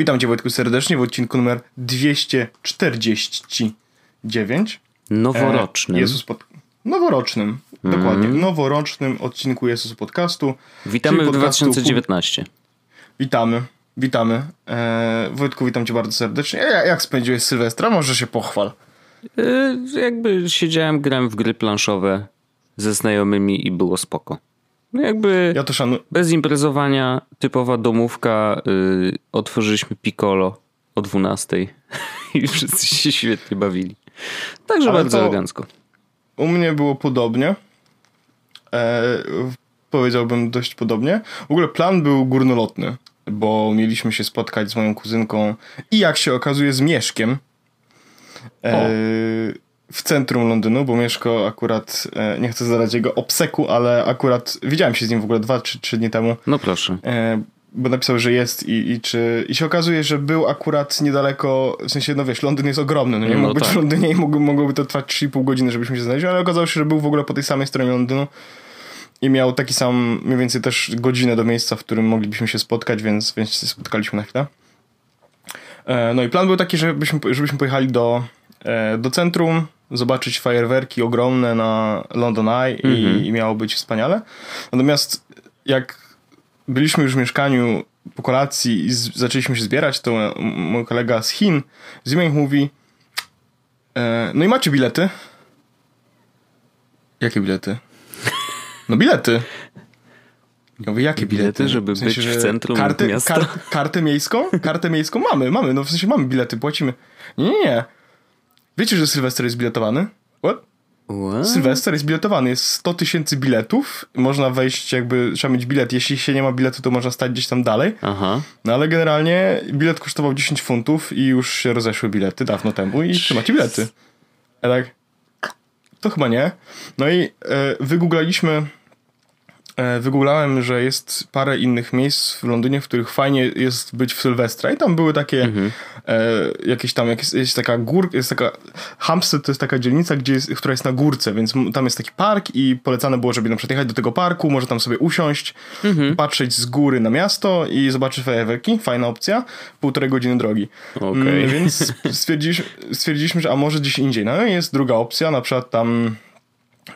Witam Cię Wojtku serdecznie w odcinku numer 249. Noworocznym. E, Jezus pod... Noworocznym, mm. dokładnie. Noworocznym odcinku Jezus Podcastu. Witamy w podcastu... 2019. Witamy, witamy. E, Wojtku, witam Cię bardzo serdecznie. Jak, jak spędziłeś Sylwestra? Może się pochwal. E, jakby siedziałem, grałem w gry planszowe ze znajomymi i było spoko. No jakby ja to bez imprezowania, typowa domówka, yy, otworzyliśmy Piccolo o 12 i wszyscy się świetnie bawili. Także Ale bardzo elegancko. U mnie było podobnie. E, powiedziałbym dość podobnie. W ogóle plan był górnolotny, bo mieliśmy się spotkać z moją kuzynką i jak się okazuje z Mieszkiem. E, w centrum Londynu, bo Mieszko akurat, e, nie chcę zadać jego obseku, ale akurat widziałem się z nim w ogóle dwa czy trzy dni temu. No proszę. E, bo napisał, że jest i, i czy... I się okazuje, że był akurat niedaleko, w sensie, no wiesz, Londyn jest ogromny, no nie? Mógł no być tak. w Londynie i mógł, mogłoby to trwać 3,5 godziny, żebyśmy się znaleźli, ale okazało się, że był w ogóle po tej samej stronie Londynu i miał taki sam, mniej więcej też godzinę do miejsca, w którym moglibyśmy się spotkać, więc, więc się spotkaliśmy na chwilę. E, no i plan był taki, żebyśmy, żebyśmy pojechali do, do centrum, zobaczyć fajerwerki ogromne na London Eye i, mhm. i miało być wspaniale. Natomiast jak byliśmy już w mieszkaniu po kolacji i z, zaczęliśmy się zbierać, to mój kolega z Chin, Zimek mówi e, no i macie bilety? Jakie bilety? No bilety. Ja mówię, jakie bilety? bilety żeby w sensie, być w centrum karty, miasta? Kar, kartę miejską? Kartę miejską mamy, mamy. No w sensie mamy bilety, płacimy. Nie, nie, nie. Wiecie, że Sylwester jest biletowany? What? What? Sylwester jest biletowany, jest 100 tysięcy biletów, można wejść jakby, trzeba mieć bilet, jeśli się nie ma biletu, to można stać gdzieś tam dalej. Aha. No ale generalnie bilet kosztował 10 funtów i już się rozeszły bilety dawno temu i trzymacie bilety. A tak, to chyba nie. No i e, wygooglaliśmy wygooglałem, że jest parę innych miejsc w Londynie, w których fajnie jest być w Sylwestra i tam były takie mhm. e, jakieś tam, jak jest, jest taka gór, jest taka Hampstead to jest taka dzielnica, gdzie jest, która jest na górce, więc tam jest taki park i polecane było, żeby na przykład jechać do tego parku, może tam sobie usiąść, mhm. patrzeć z góry na miasto i zobaczyć fajerwerki, fajna opcja, półtorej godziny drogi. Okay. Mm, więc stwierdziliśmy, stwierdziliśmy, że a może gdzieś indziej. No i jest druga opcja, na przykład tam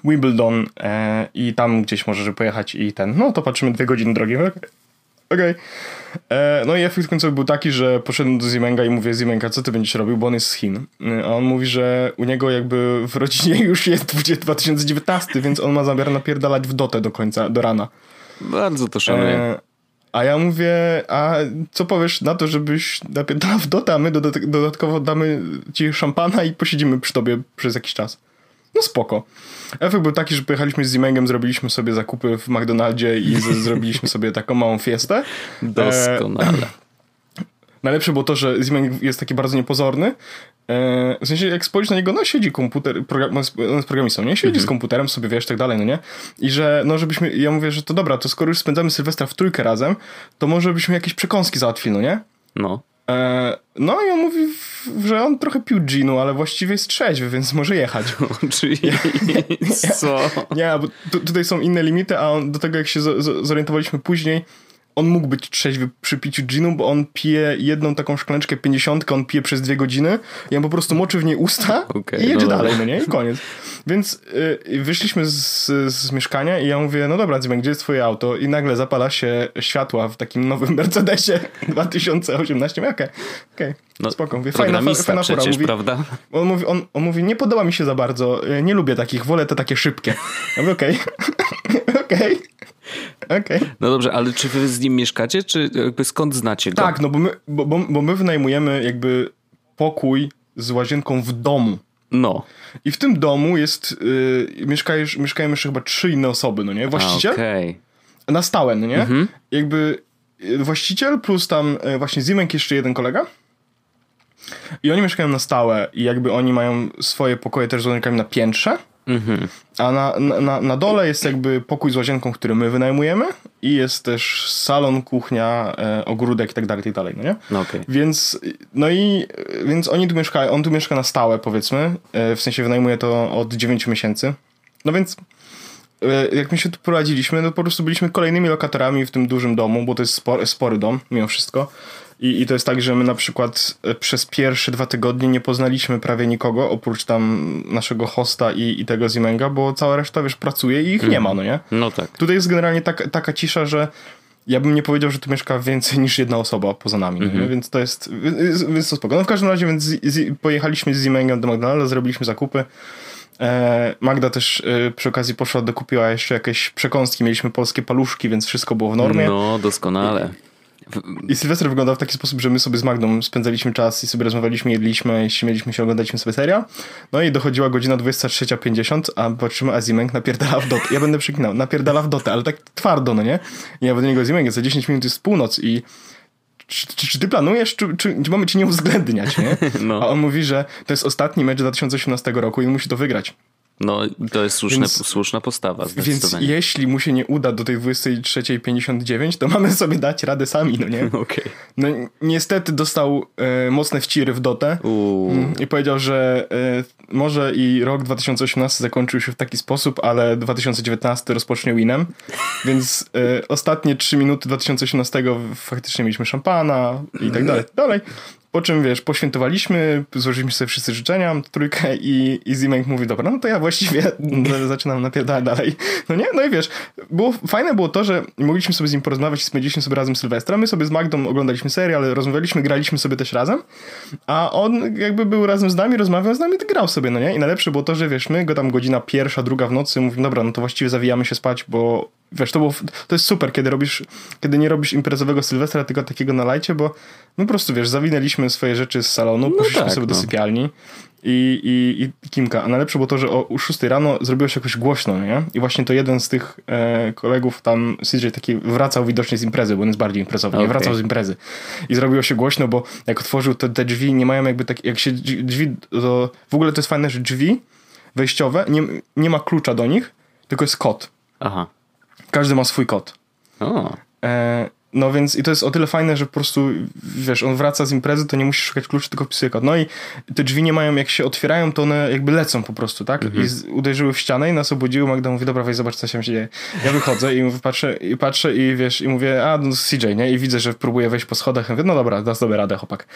Wimbledon e, i tam gdzieś możesz pojechać i ten, no to patrzymy dwie godziny drogi. Okej. Okay. E, no i efekt końcowy był taki, że poszedłem do Zimenga i mówię, Zimenga, co ty będziesz robił, bo on jest z Chin. E, a on mówi, że u niego jakby w rodzinie już jest 2019, więc on ma zamiar napierdalać w dotę do końca, do rana. Bardzo to szanuję. E, a ja mówię, a co powiesz na to, żebyś napierdalał w dotę, a my dodatkowo damy ci szampana i posiedzimy przy tobie przez jakiś czas. No spoko. Efekt był taki, że pojechaliśmy z Zimengem, zrobiliśmy sobie zakupy w McDonaldzie i z, zrobiliśmy sobie taką małą fiestę. Doskonale. E, najlepsze było to, że Zimeng jest taki bardzo niepozorny. E, w sensie, jak spojrzysz na niego, no siedzi komputer, program, on jest programistą, nie? Siedzi mhm. z komputerem sobie, wiesz, tak dalej, no nie? I że, no żebyśmy, ja mówię, że to dobra, to skoro już spędzamy Sylwestra w trójkę razem, to może byśmy jakieś przekąski załatwili, no nie? No. E, no i on mówi, że on trochę pił ginu, ale właściwie jest trzeźwy, więc może jechać. Czyli co? Nie, bo tutaj są inne limity, a on, do tego jak się zorientowaliśmy później, on mógł być trzeźwy przy piciu ginu, bo on pije jedną taką szklaneczkę 50, on pije przez dwie godziny i on po prostu moczy w niej usta okay, i jedzie no dalej, no nie? I koniec. Więc y, wyszliśmy z, z, mieszkania i ja mówię, no dobra, Dzimek, gdzie jest twoje auto? I nagle zapala się światła w takim nowym Mercedesie 2018. Okej, okay, okay, no, spoko. Mówię, fajna, fajna przecież, mówi, prawda? On mówi, on, on mówi, nie podoba mi się za bardzo, nie lubię takich, wolę te takie szybkie. Ja mówię, okej, okej. Okay. No dobrze, ale czy wy z nim mieszkacie, czy jakby skąd znacie go? Tak, no bo my, bo, bo, bo my wynajmujemy jakby pokój z łazienką w domu. No. I w tym domu jest, yy, mieszkają, mieszkają jeszcze chyba trzy inne osoby, no nie? Właściciel. Okay. Na stałe, no nie? Mhm. Jakby y, właściciel plus tam y, właśnie Zimek jeszcze jeden kolega. I oni mieszkają na stałe i jakby oni mają swoje pokoje też z łazinkami na piętrze. Mhm. A na, na, na dole jest jakby pokój z łazienką, który my wynajmujemy i jest też salon, kuchnia, e, ogródek i tak dalej, tak dalej, no nie? No okay. Więc, no i, więc oni tu mieszkają, on tu mieszka na stałe, powiedzmy, e, w sensie wynajmuje to od 9 miesięcy. No więc e, jak my się tu prowadziliśmy, no po prostu byliśmy kolejnymi lokatorami w tym dużym domu, bo to jest spory, spory dom, mimo wszystko. I, I to jest tak, że my na przykład e, przez pierwsze dwa tygodnie nie poznaliśmy prawie nikogo, oprócz tam naszego hosta i, i tego Zimenga, bo cała reszta, wiesz, pracuje i ich nie ma, no nie? No tak. Tutaj jest generalnie tak, taka cisza, że ja bym nie powiedział, że tu mieszka więcej niż jedna osoba poza nami, no nie? więc to jest, więc to spoko. No w każdym razie, więc z, z, pojechaliśmy z Zimengem do McDonalda, zrobiliśmy zakupy. E, Magda też e, przy okazji poszła, dokupiła jeszcze jakieś przekąski, mieliśmy polskie paluszki, więc wszystko było w normie. No, doskonale. I Sylwester wyglądał w taki sposób, że my sobie z Magdą spędzaliśmy czas i sobie rozmawialiśmy, jedliśmy, śmieliśmy się, oglądaliśmy sobie serial. No i dochodziła godzina 23.50, a patrzymy, a Zimek napierdala w dotę. Ja będę przeklinał, napierdala w dotę, ale tak twardo, no nie? I ja do niego Zimek, za 10 minut jest północ i czy, czy, czy, ty planujesz, czy, czy, czy mamy cię nie uwzględniać, nie? No. A on mówi, że to jest ostatni mecz 2018 roku i musi to wygrać. No, to jest słuszne, więc, słuszna postawa. Więc jeśli mu się nie uda do tej 23.59, to mamy sobie dać radę sami, no nie? Okay. No niestety dostał e, mocne wciry w dotę mm, i powiedział, że e, może i rok 2018 zakończył się w taki sposób, ale 2019 rozpocznie winem, więc e, ostatnie 3 minuty 2018 faktycznie mieliśmy szampana i tak dalej, dalej. Po czym, wiesz, poświętowaliśmy, złożyliśmy sobie wszyscy życzenia, trójkę i, i Zimek mówi, dobra, no to ja właściwie zaczynam napierdalać dalej. No nie? No i wiesz, było, fajne było to, że mogliśmy sobie z nim porozmawiać i spędziliśmy sobie razem Sylwestra. My sobie z Magdą oglądaliśmy serial, rozmawialiśmy, graliśmy sobie też razem, a on jakby był razem z nami, rozmawiał z nami, grał sobie, no nie? I najlepsze było to, że wiesz, my go tam godzina pierwsza, druga w nocy, mówimy, dobra, no to właściwie zawijamy się spać, bo wiesz, to, było, to jest super, kiedy robisz, kiedy nie robisz imprezowego Sylwestra, tylko takiego na lajcie, bo my po prostu, wiesz, zawinęliśmy swoje rzeczy z salonu, no poszliśmy tak, sobie no. do sypialni i, i, i Kimka. A najlepsze było to, że o 6 rano zrobiło się jakoś głośno, nie? I właśnie to jeden z tych e, kolegów tam, CJ taki wracał widocznie z imprezy, bo on jest bardziej imprezowy, okay. nie wracał z imprezy. I zrobiło się głośno, bo jak otworzył te, te drzwi, nie mają jakby tak, jak się drzwi, to w ogóle to jest fajne, że drzwi wejściowe, nie, nie ma klucza do nich, tylko jest kod. Aha. Każdy ma swój kod. O. E, no więc i to jest o tyle fajne, że po prostu, wiesz, on wraca z imprezy, to nie musisz szukać kluczy, tylko wpisuje kod. No i te drzwi nie mają, jak się otwierają, to one jakby lecą po prostu, tak? Mhm. I z, uderzyły w ścianę i nas obudziły. Magda mówi, dobra, weź zobacz, co się dzieje. Ja wychodzę i mówię, patrzę, i patrzę i wiesz, i mówię, a, no CJ, nie? I widzę, że próbuje wejść po schodach. mówię, no dobra, dasz sobie radę, chłopak.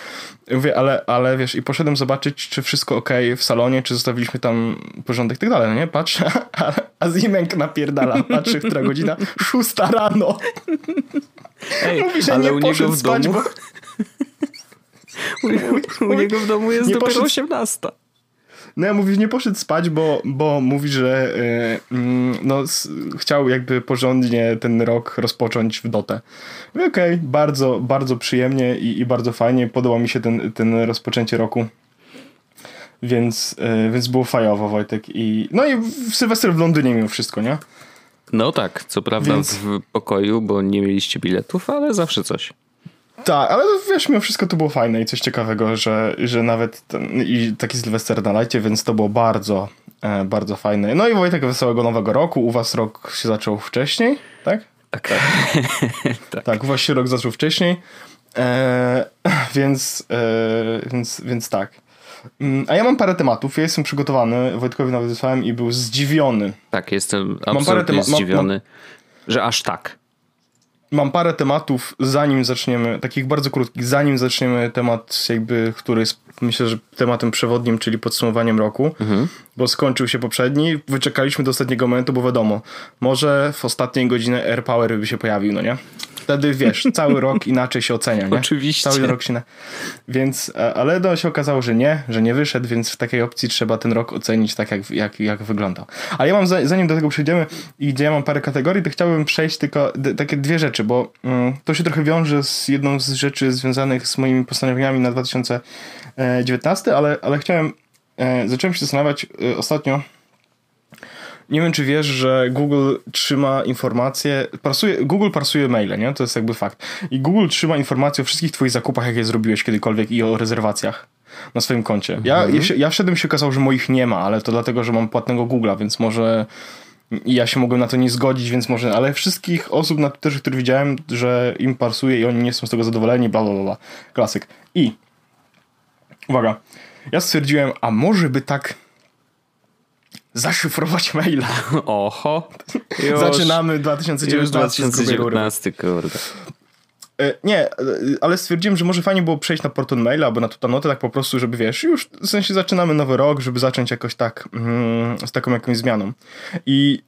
I mówię, ale, ale wiesz, i poszedłem zobaczyć, czy wszystko ok w salonie, czy zostawiliśmy tam porządek i tak dalej, no nie? Patrzę, a, a Zimek napierdala, patrzy, która godzina, szósta rano. Ej, Mówi, że ale nie w spać, domu... Bo... u, u, niego w domu jest nie dopiero poszedł... 18. No ja mówi, nie poszedł spać, bo, bo mówi, że yy, no, chciał jakby porządnie ten rok rozpocząć w dotę. Okej, okay, bardzo, bardzo przyjemnie i, i bardzo fajnie. Podoba mi się ten, ten rozpoczęcie roku. Więc, yy, więc było fajowo, Wojtek. I, no i w Sylwester w Londynie mimo wszystko, nie? No tak, co prawda Więc... w pokoju, bo nie mieliście biletów, ale zawsze coś. Tak, ale wiesz, mimo wszystko to było fajne i coś ciekawego, że, że nawet ten, i taki Sylwester na lajcie, więc to było bardzo, e, bardzo fajne. No i Wojtek, wesołego nowego roku. U was rok się zaczął wcześniej, tak? Tak. Tak, tak. tak u was się rok zaczął wcześniej. E, więc, e, więc, więc tak. Mm, a ja mam parę tematów. Ja jestem przygotowany. Wojtkowi nawet wysłałem i był zdziwiony. Tak, jestem absolutnie mam zdziwiony, mam, że aż tak. Mam parę tematów, zanim zaczniemy, takich bardzo krótkich, zanim zaczniemy temat jakby, który jest myślę, że tematem przewodnim, czyli podsumowaniem roku, mhm. bo skończył się poprzedni, wyczekaliśmy do ostatniego momentu, bo wiadomo, może w ostatniej godzinie Air Power by się pojawił, no nie? Wtedy wiesz, cały rok inaczej się ocenia, nie? Oczywiście. Cały rok się. Na... Więc, e, ale no się okazało, że nie, że nie wyszedł, więc w takiej opcji trzeba ten rok ocenić tak, jak, jak, jak wyglądał. A ja mam, zanim do tego przejdziemy i gdzie ja mam parę kategorii, to chciałbym przejść tylko takie dwie rzeczy, bo mm, to się trochę wiąże z jedną z rzeczy związanych z moimi postanowieniami na 2019, ale, ale chciałem, e, zacząłem się zastanawiać e, ostatnio, nie wiem, czy wiesz, że Google trzyma informacje, parsuje, Google parsuje maile, nie? To jest jakby fakt. I Google trzyma informacje o wszystkich twoich zakupach, jakie zrobiłeś kiedykolwiek i o rezerwacjach na swoim koncie. Ja, mhm. ja, ja wszedłem się okazało, że moich nie ma, ale to dlatego, że mam płatnego Google'a, więc może i ja się mogłem na to nie zgodzić, więc może, ale wszystkich osób na Twitterze, których widziałem, że im parsuje i oni nie są z tego zadowoleni, bla bla bla. Klasyk. I uwaga, ja stwierdziłem, a może by tak zaszyfrować maila. Oho. Już, Zaczynamy 2019. Już 2019, kurde. E, nie, e, ale stwierdziłem, że może fajnie było przejść na Proton Maila albo na Tutanotę tak po prostu, żeby wiesz, już w sensie zaczynamy nowy rok, żeby zacząć jakoś tak mm, z taką jakąś zmianą. I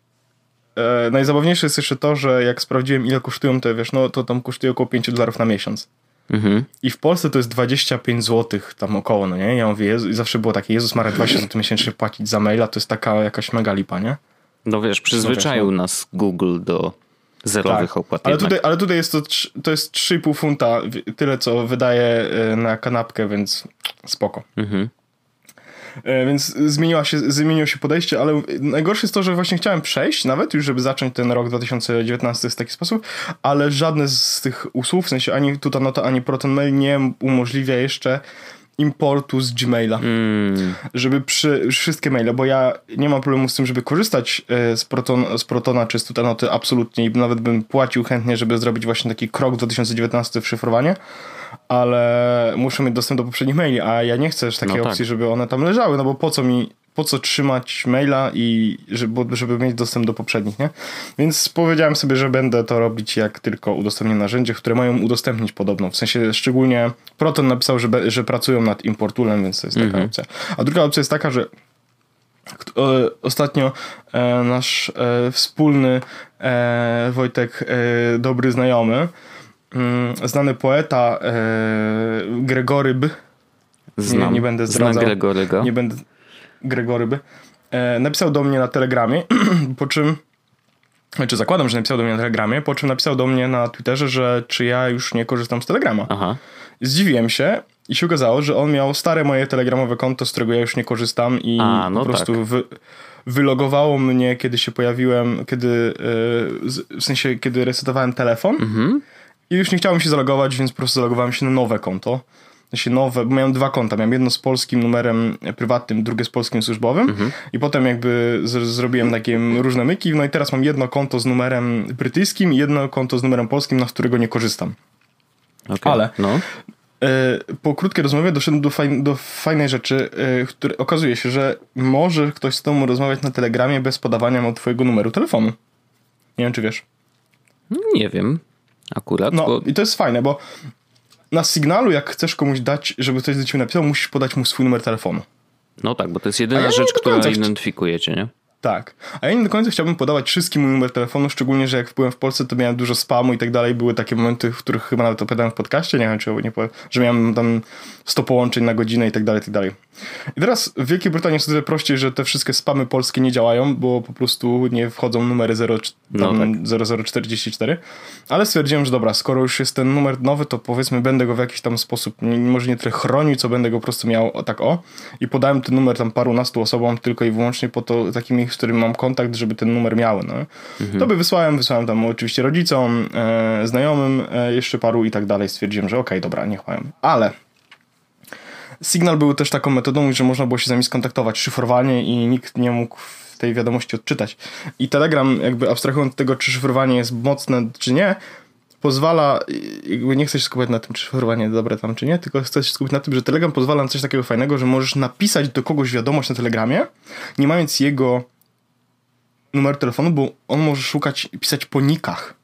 e, najzabawniejsze jest jeszcze to, że jak sprawdziłem ile kosztują te, wiesz, no to tam kosztuje około 5 dolarów na miesiąc. Mhm. I w Polsce to jest 25 zł tam około, no nie? Ja mówię, Jezu, i zawsze było takie, Jezus Marek, 20 zł miesięcznie płacić za maila, to jest taka jakaś mega lipa, nie? No wiesz, przyzwyczaił nas Google do zerowych tak, opłat. Ale tutaj, ale tutaj jest to, to jest 3,5 funta, tyle co wydaje e, na kanapkę, więc spoko. Mhm. E, więc zmieniła się, zmieniło się podejście, ale najgorsze jest to, że właśnie chciałem przejść nawet już, żeby zacząć ten rok 2019 w taki sposób, ale żadne z tych usług, w sensie ani Tutanota, ani ProtonMail nie umożliwia jeszcze importu z Gmaila, mm. żeby przy wszystkie maile, bo ja nie mam problemu z tym, żeby korzystać e, z, Proton, z Protona czy z Tutanoty absolutnie i nawet bym płacił chętnie, żeby zrobić właśnie taki krok 2019 w szyfrowanie, ale muszę mieć dostęp do poprzednich maili, a ja nie chcę też takiej no tak. opcji, żeby one tam leżały, no bo po co mi po co trzymać maila i żeby, żeby mieć dostęp do poprzednich, nie? Więc powiedziałem sobie, że będę to robić jak tylko udostępnię narzędzie, które mają udostępnić podobno. W sensie szczególnie Proton napisał, że, że pracują nad importulem, więc to jest taka mhm. opcja. A druga opcja jest taka, że Ostatnio e, nasz e, wspólny e, Wojtek, dobry znajomy, mm, znany poeta Gregory B. Znam. Nie, nie będę zdradzał. Znam Nie będę, Gregoryby, e, napisał do mnie na Telegramie, po czym znaczy zakładam, że napisał do mnie na Telegramie, po czym napisał do mnie na Twitterze, że czy ja już nie korzystam z Telegrama. Aha. Zdziwiłem się i się okazało, że on miał stare moje telegramowe konto, z którego ja już nie korzystam i A, no po prostu tak. wy, wylogowało mnie, kiedy się pojawiłem, kiedy e, w sensie, kiedy resetowałem telefon mhm. i już nie chciałem się zalogować, więc po prostu zalogowałem się na nowe konto się nowe, bo miałem dwa konta. Miałem jedno z polskim numerem prywatnym, drugie z polskim służbowym mhm. i potem jakby z, zrobiłem takie różne myki. No i teraz mam jedno konto z numerem brytyjskim i jedno konto z numerem polskim, na którego nie korzystam. Okay. Ale no. E, po krótkiej rozmowie doszedłem do, fajn, do fajnej rzeczy, e, które okazuje się, że może ktoś z tobą rozmawiać na Telegramie bez podawania mu twojego numeru telefonu. Nie wiem, czy wiesz. Nie wiem. Akurat. No bo... i to jest fajne, bo na sygnalu, jak chcesz komuś dać, żeby ktoś do ciebie napisał, musisz podać mu swój numer telefonu. No tak, bo to jest jedyna ja rzecz, która identyfikuje cię, nie? Tak. A ja nie do końca chciałbym podawać wszystkim mój numer telefonu, szczególnie, że jak byłem w Polsce, to miałem dużo spamu i tak dalej. Były takie momenty, w których chyba nawet opowiadałem w podcaście, nie wiem, czy nie powiem, że miałem tam 100 połączeń na godzinę i tak dalej, i tak dalej. I teraz w Wielkiej Brytanii jest o tyle prościej, że te wszystkie spamy polskie nie działają, bo po prostu nie wchodzą numery 0, no tak. 0044. Ale stwierdziłem, że dobra, skoro już jest ten numer nowy, to powiedzmy będę go w jakiś tam sposób, nie, może nie tyle chronił, co będę go po prostu miał tak o. I podałem ten numer tam parunastu osobom tylko i wyłącznie po to, takimi, z którymi mam kontakt, żeby ten numer miały. No. Mhm. To by wysłałem, wysłałem tam oczywiście rodzicom, e, znajomym, e, jeszcze paru i tak dalej. Stwierdziłem, że okej, okay, dobra, niech mają. Ale Signal był też taką metodą, że można było się z nimi skontaktować szyfrowanie i nikt nie mógł tej wiadomości odczytać. I Telegram, jakby abstrahując od tego, czy szyfrowanie jest mocne, czy nie, pozwala, jakby nie chcę się skupiać na tym, czy szyfrowanie dobre tam, czy nie, tylko chcę się skupić na tym, że Telegram pozwala na coś takiego fajnego, że możesz napisać do kogoś wiadomość na Telegramie, nie mając jego numeru telefonu, bo on może szukać i pisać po nikach.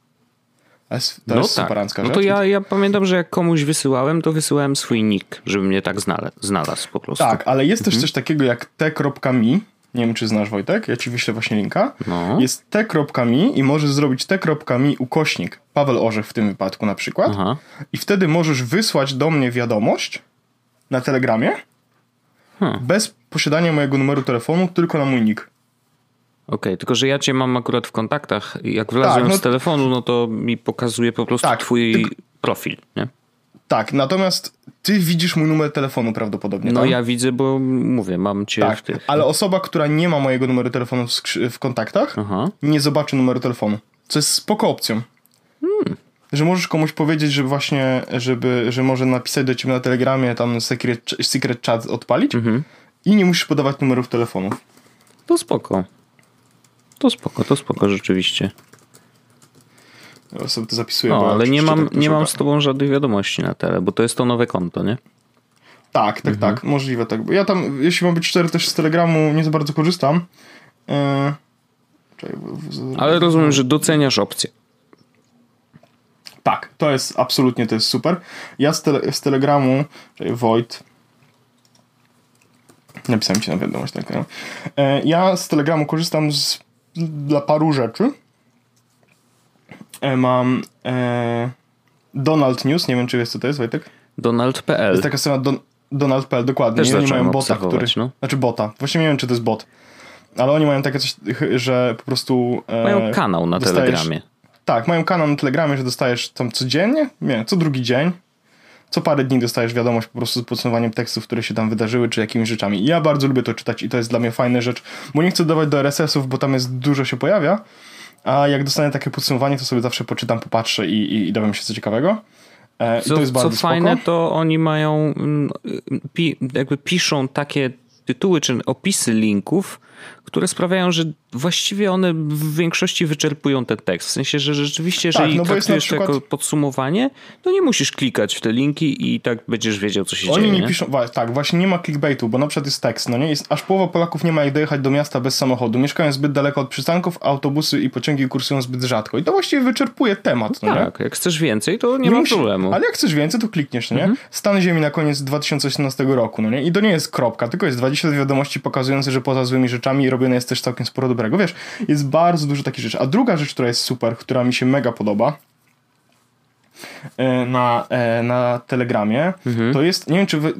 To jest, to no jest tak. No to ja, ja pamiętam, że jak komuś wysyłałem, to wysyłałem swój nick, żeby mnie tak znalazł, znalazł po prostu. Tak, ale jest mhm. też coś takiego jak t.mi. Nie wiem, czy znasz Wojtek, ja ci wyślę właśnie linka. No. Jest t.mi i możesz zrobić t.mi ukośnik Paweł Orzech w tym wypadku na przykład. Aha. I wtedy możesz wysłać do mnie wiadomość na Telegramie hmm. bez posiadania mojego numeru telefonu, tylko na mój nick. Okej, okay, tylko że ja cię mam akurat w kontaktach. Jak wlazłem tak, no, z telefonu, no to mi pokazuje po prostu tak, twój profil, nie? Tak, natomiast ty widzisz mój numer telefonu prawdopodobnie. No tak? ja widzę, bo mówię, mam cię tak, w tych. Ale osoba, która nie ma mojego numeru telefonu w, w kontaktach, Aha. nie zobaczy numeru telefonu. Co jest spoko opcją. Hmm. Że możesz komuś powiedzieć, że właśnie, żeby, że może napisać do ciebie na telegramie, tam secret, secret chat odpalić mhm. i nie musisz podawać numerów telefonów. To spoko. To spoko, to spoko rzeczywiście. Ja sobie to zapisuję. No, ale nie mam, nie mam z tobą żadnych wiadomości na tele, bo to jest to nowe konto, nie? Tak, tak, mhm. tak, możliwe tak. Bo ja tam, jeśli mam być szczery, też z Telegramu nie za bardzo korzystam. E, Ale rozumiem, że doceniasz opcję. Tak, to jest absolutnie to jest super. Ja z, tele, z Telegramu, czyli Wojt, napisałem ci na wiadomość. E, ja z Telegramu korzystam z, dla paru rzeczy. E, mam e, Donald News, nie wiem czy wiesz co to jest Wojtek? Donald.pl. Jest taka strona Don, Donald.pl, dokładnie. Też I oni mają bota, który... No. Znaczy bota. Właśnie nie wiem czy to jest bot. Ale oni mają takie coś, że po prostu... E, mają kanał na dostajesz, Telegramie. Tak, mają kanał na Telegramie, że dostajesz tam codziennie, nie, co drugi dzień, co parę dni dostajesz wiadomość po prostu z podsumowaniem tekstów, które się tam wydarzyły, czy jakimiś rzeczami. I ja bardzo lubię to czytać i to jest dla mnie fajna rzecz, bo nie chcę dodawać do RSS-ów, bo tam jest dużo się pojawia, a jak dostanę takie podsumowanie, to sobie zawsze poczytam, popatrzę i, i, i dowiem się co ciekawego. E, co, to jest bardzo co fajne, to oni mają, mm, pi, jakby piszą takie tytuły czy opisy linków, które sprawiają, że właściwie one w większości wyczerpują ten tekst. W sensie, że rzeczywiście, jeżeli tak, no traktujesz przykład... to jako podsumowanie, to nie musisz klikać w te linki i tak będziesz wiedział, co się Oni dzieje. Oni nie, piszą, tak, właśnie nie ma clickbaitu, bo na przykład jest tekst, no nie? Jest, aż połowa Polaków nie ma jak dojechać do miasta bez samochodu. Mieszkają zbyt daleko od przystanków, autobusy i pociągi kursują zbyt rzadko. I to właściwie wyczerpuje temat, no, no Tak, jak chcesz więcej, to nie, nie ma musi, problemu. Ale jak chcesz więcej, to klikniesz, nie? Mhm. Stan Ziemi na koniec 2018 roku, no nie? I to nie jest kropka, tylko jest 20 wiadomości pokazujące, że poza złymi rzeczami robione jest też całkiem sporo dobrego. Wiesz, jest bardzo dużo takich rzeczy. A druga rzecz, która jest super, która mi się mega podoba e, na, e, na Telegramie, mhm. to jest, nie wiem czy wy,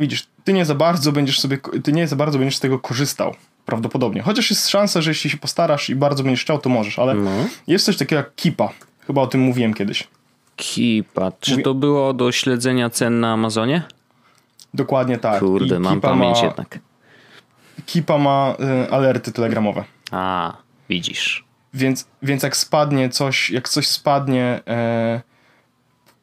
widzisz, ty nie za bardzo będziesz sobie, ty nie za bardzo będziesz z tego korzystał. Prawdopodobnie. Chociaż jest szansa, że jeśli się postarasz i bardzo będziesz chciał, to możesz, ale no. jest coś takiego jak Kipa. Chyba o tym mówiłem kiedyś. Kipa. Czy Mówi... to było do śledzenia cen na Amazonie? Dokładnie tak. Kurde, I mam pamięć ma... jednak. Kipa ma y, alerty telegramowe. A, widzisz. Więc, więc jak spadnie coś, jak coś spadnie e,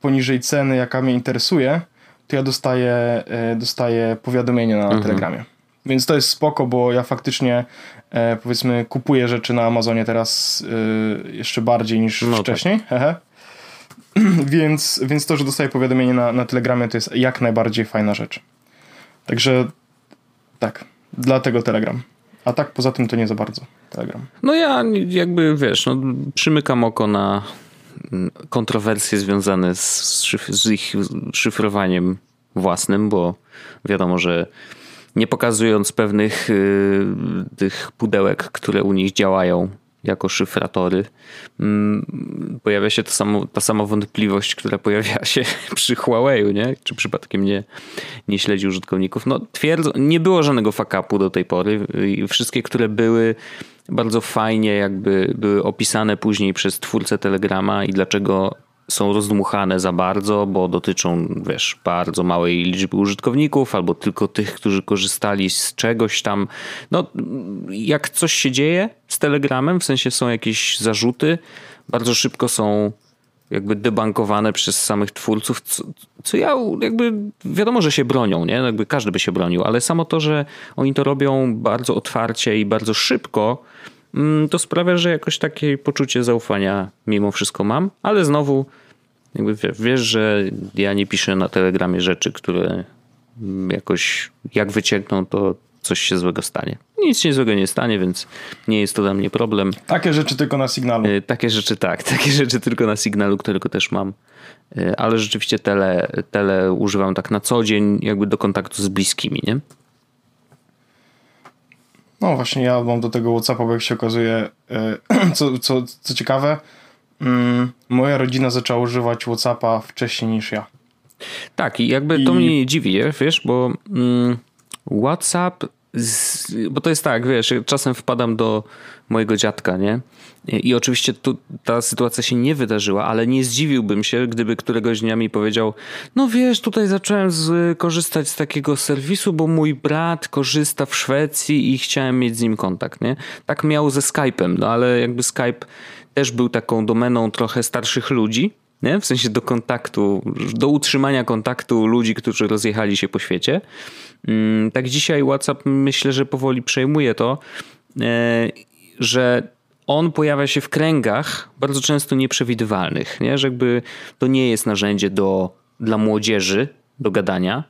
poniżej ceny, jaka mnie interesuje, to ja dostaję, e, dostaję powiadomienie na mhm. Telegramie. Więc to jest spoko, bo ja faktycznie e, powiedzmy kupuję rzeczy na Amazonie teraz e, jeszcze bardziej niż no tak. wcześniej. Tak. więc, więc to, że dostaję powiadomienie na, na Telegramie to jest jak najbardziej fajna rzecz. Także tak, dlatego Telegram. A tak poza tym to nie za bardzo Telegram. No ja jakby wiesz, no, przymykam oko na kontrowersje związane z, szyf z ich szyfrowaniem własnym, bo wiadomo, że nie pokazując pewnych y, tych pudełek, które u nich działają, jako szyfratory. Mm, pojawia się to samo, ta sama wątpliwość, która pojawia się przy Huawei, nie? Czy przypadkiem nie, nie śledzi użytkowników. No twierdzą, nie było żadnego fakapu do tej pory. Wszystkie, które były bardzo fajnie jakby były opisane później przez twórcę Telegrama i dlaczego są rozdmuchane za bardzo, bo dotyczą, wiesz, bardzo małej liczby użytkowników albo tylko tych, którzy korzystali z czegoś tam. No, jak coś się dzieje z Telegramem, w sensie są jakieś zarzuty, bardzo szybko są jakby debankowane przez samych twórców, co, co, ja jakby wiadomo, że się bronią, nie? Jakby każdy by się bronił, ale samo to, że oni to robią bardzo otwarcie i bardzo szybko, Mm, to sprawia, że jakoś takie poczucie zaufania mimo wszystko mam, ale znowu jakby wiesz, że ja nie piszę na Telegramie rzeczy, które jakoś jak wyciekną, to coś się złego stanie. Nic się złego nie stanie, więc nie jest to dla mnie problem. Takie rzeczy tylko na sygnalu. Y, takie rzeczy tak, takie rzeczy tylko na sygnalu, którego też mam. Y, ale rzeczywiście tele, tele używam tak na co dzień, jakby do kontaktu z bliskimi, nie? No właśnie, ja mam do tego WhatsAppa, bo jak się okazuje, e, co, co, co ciekawe, mm, moja rodzina zaczęła używać WhatsAppa wcześniej niż ja. Tak, i jakby I... to mnie nie dziwi, wiesz, bo mm, WhatsApp, z, bo to jest tak, wiesz, czasem wpadam do mojego dziadka, nie? I oczywiście tu ta sytuacja się nie wydarzyła, ale nie zdziwiłbym się, gdyby któregoś dnia mi powiedział: No wiesz, tutaj zacząłem z, korzystać z takiego serwisu, bo mój brat korzysta w Szwecji i chciałem mieć z nim kontakt, nie? Tak miał ze Skype'em, no ale jakby Skype też był taką domeną trochę starszych ludzi, nie? w sensie do kontaktu, do utrzymania kontaktu ludzi, którzy rozjechali się po świecie. Mm, tak dzisiaj WhatsApp myślę, że powoli przejmuje to, e, że on pojawia się w kręgach bardzo często nieprzewidywalnych, nie? że jakby to nie jest narzędzie do, dla młodzieży do gadania.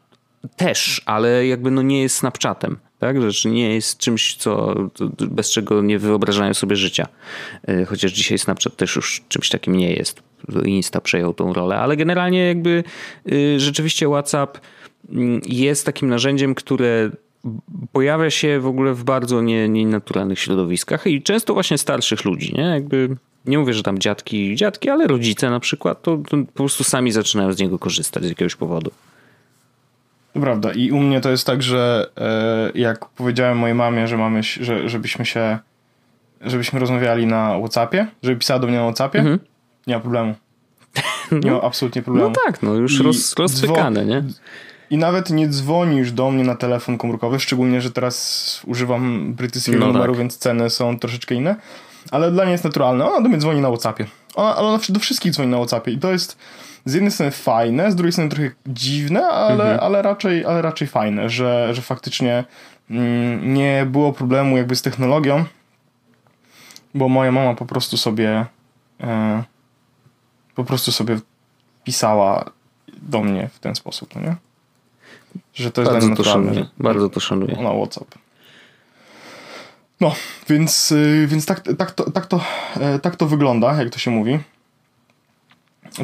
Też, ale jakby no nie jest Snapchatem. Tak? Rzecz nie jest czymś, co, bez czego nie wyobrażają sobie życia. E, chociaż dzisiaj Snapchat też już czymś takim nie jest. Insta przejął tą rolę, ale generalnie jakby y, rzeczywiście WhatsApp mm, jest takim narzędziem, które pojawia się w ogóle w bardzo nie, nienaturalnych środowiskach i często właśnie starszych ludzi, nie? Jakby nie mówię, że tam dziadki, dziadki, ale rodzice na przykład, to, to po prostu sami zaczynają z niego korzystać z jakiegoś powodu. To prawda. I u mnie to jest tak, że e, jak powiedziałem mojej mamie, że mamy, że, żebyśmy się, żebyśmy rozmawiali na Whatsappie, żeby pisała do mnie na Whatsappie, mhm. nie ma problemu. Nie ma absolutnie problemu. No tak, no już roz, rozpykane, nie? I nawet nie dzwoni już do mnie na telefon komórkowy, szczególnie, że teraz używam brytyjskiego no numeru, tak. więc ceny są troszeczkę inne. Ale dla niej jest naturalne. Ona do mnie dzwoni na Whatsappie. Ona, ale ona do wszystkich dzwoni na Whatsappie. I to jest z jednej strony fajne, z drugiej strony trochę dziwne, ale, mhm. ale, raczej, ale raczej fajne, że, że faktycznie mm, nie było problemu jakby z technologią, bo moja mama po prostu sobie e, po prostu sobie pisała do mnie w ten sposób, no nie? Że to jest bardzo to szanuję, bardzo to szanuję. Na WhatsApp. No, więc, y, więc tak, tak, to, tak, to, e, tak to wygląda, jak to się mówi.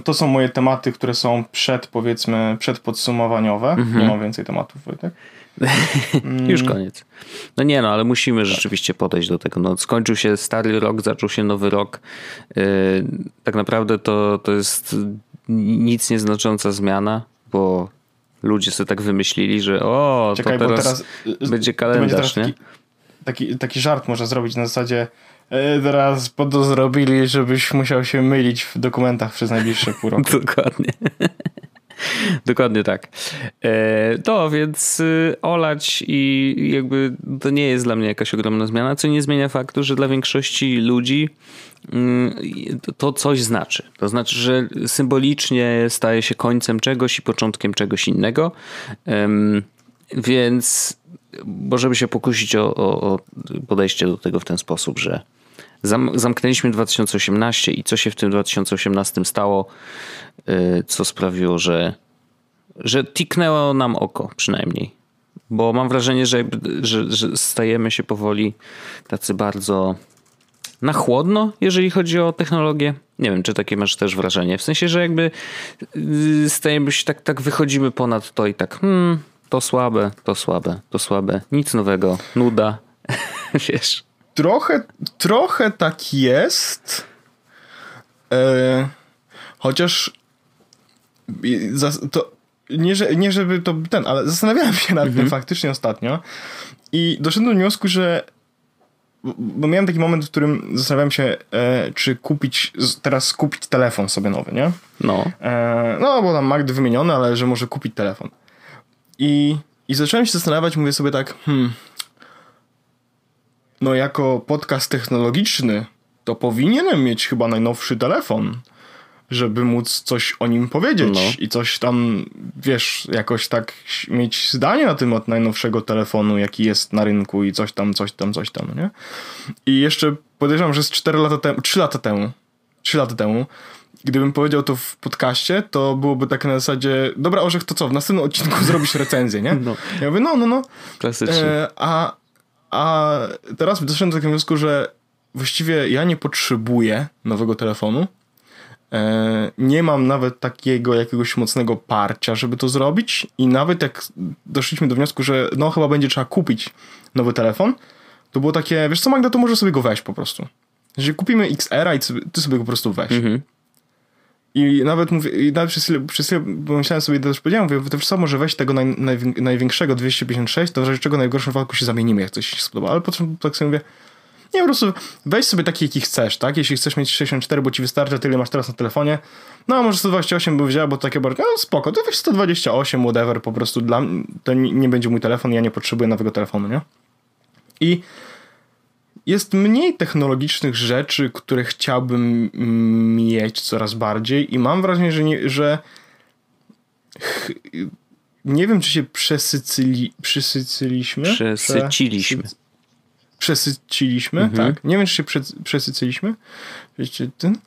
To są moje tematy, które są przed, powiedzmy, przedpodsumowaniowe. Mhm. Nie mam więcej tematów, Wojtek. Już koniec. No nie no, ale musimy tak. rzeczywiście podejść do tego. No, skończył się stary rok, zaczął się nowy rok. Yy, tak naprawdę to, to jest nic nieznacząca zmiana, bo ludzie sobie tak wymyślili, że o, Czekaj, to teraz, teraz będzie kalendarz, będzie nie? Taki, taki, żart można zrobić na zasadzie teraz po zrobili, żebyś musiał się mylić w dokumentach przez najbliższe pół roku. Dokładnie. Dokładnie tak. E, to więc y, olać i jakby to nie jest dla mnie jakaś ogromna zmiana, co nie zmienia faktu, że dla większości ludzi mm, to coś znaczy. To znaczy, że symbolicznie staje się końcem czegoś i początkiem czegoś innego. Więc bo żeby się pokusić o, o, o podejście do tego w ten sposób, że zam, zamknęliśmy 2018 i co się w tym 2018 stało, y, co sprawiło, że, że tiknęło nam oko przynajmniej. Bo mam wrażenie, że, że, że stajemy się powoli tacy bardzo na chłodno, jeżeli chodzi o technologię. Nie wiem, czy takie masz też wrażenie. W sensie, że jakby y, stajemy się tak, tak wychodzimy ponad to i tak, hmm, to słabe, to słabe, to słabe, nic nowego, nuda, wiesz. Trochę, trochę tak jest, e, chociaż to nie, że, nie żeby to ten, ale zastanawiałem się nad mhm. tym faktycznie ostatnio i doszedłem do wniosku, że bo miałem taki moment, w którym zastanawiałem się, e, czy kupić, teraz kupić telefon sobie nowy, nie? No. E, no, bo tam Magdy wymieniony, ale że może kupić telefon. I, I zacząłem się zastanawiać, mówię sobie tak, hmm, no jako podcast technologiczny, to powinienem mieć chyba najnowszy telefon, żeby móc coś o nim powiedzieć no. i coś tam, wiesz, jakoś tak mieć zdanie na temat najnowszego telefonu, jaki jest na rynku i coś tam, coś tam, coś tam, nie? I jeszcze podejrzewam, że z 4 lata temu, 3 lata temu, 3 lata temu gdybym powiedział to w podcaście, to byłoby tak na zasadzie, dobra Orzech, to co, w następnym odcinku zrobisz recenzję, nie? No. Ja mówię, no, no, no. Klasycznie. E, a, a teraz doszedłem do takiego wniosku, że właściwie ja nie potrzebuję nowego telefonu. E, nie mam nawet takiego jakiegoś mocnego parcia, żeby to zrobić i nawet jak doszliśmy do wniosku, że no chyba będzie trzeba kupić nowy telefon, to było takie, wiesz co Magda, to może sobie go weź po prostu. Jeżeli kupimy XR-a i ty sobie go po prostu weź. Mhm. I nawet mówię, i nawet przez chwilę, przez chwilę pomyślałem sobie, to już powiedziałem, mówię, to co, może weź tego naj, naj, największego 256, to w razie czego najgorszym wypadku się zamienimy, jak coś się spodoba. Ale potem tak sobie mówię, nie, po prostu weź sobie taki, jaki chcesz, tak? Jeśli chcesz mieć 64, bo ci wystarcza, tyle masz teraz na telefonie, no a może 128 by wzięła, bo takie bardzo, no spoko, to weź 128, whatever, po prostu dla to nie, nie będzie mój telefon, ja nie potrzebuję nowego telefonu, nie? I jest mniej technologicznych rzeczy, które chciałbym mieć coraz bardziej i mam wrażenie, że nie, że nie wiem, czy się przesycyli, przysycyliśmy. Przesyciliśmy. Przesyciliśmy, mhm. tak. Nie wiem, czy się przesyciliśmy. Wiecie, ten?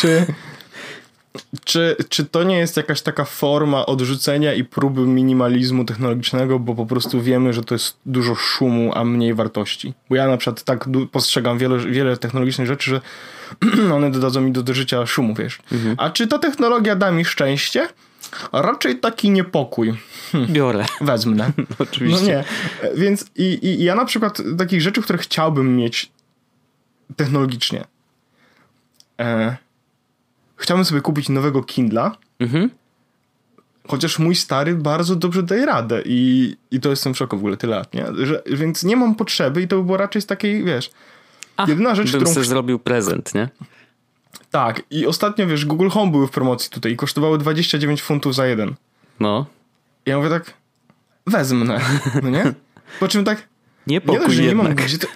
Czy, czy, czy to nie jest jakaś taka forma odrzucenia i próby minimalizmu technologicznego, bo po prostu wiemy, że to jest dużo szumu, a mniej wartości? Bo ja na przykład tak postrzegam wiele, wiele technologicznych rzeczy, że one dodadzą mi do, do życia szumu, wiesz. Mhm. A czy ta technologia da mi szczęście? Raczej taki niepokój. Hm. Biorę. Wezmę. Oczywiście. No nie. Więc i, i ja na przykład takich rzeczy, które chciałbym mieć technologicznie. E, chciałbym sobie kupić nowego Kindla. Mhm. Chociaż mój stary bardzo dobrze daje radę i, i to jestem w szoku w ogóle tyle lat, nie? Że, więc nie mam potrzeby i to by było raczej z takiej, wiesz... A, jedyna rzecz, bym którą... sobie zrobił prezent, nie? Tak, i ostatnio, wiesz, Google Home były w promocji tutaj i kosztowały 29 funtów za jeden. No. I ja mówię tak, wezmę, no nie? Po czym tak, nie, nie dość, że nie mam gdzie to,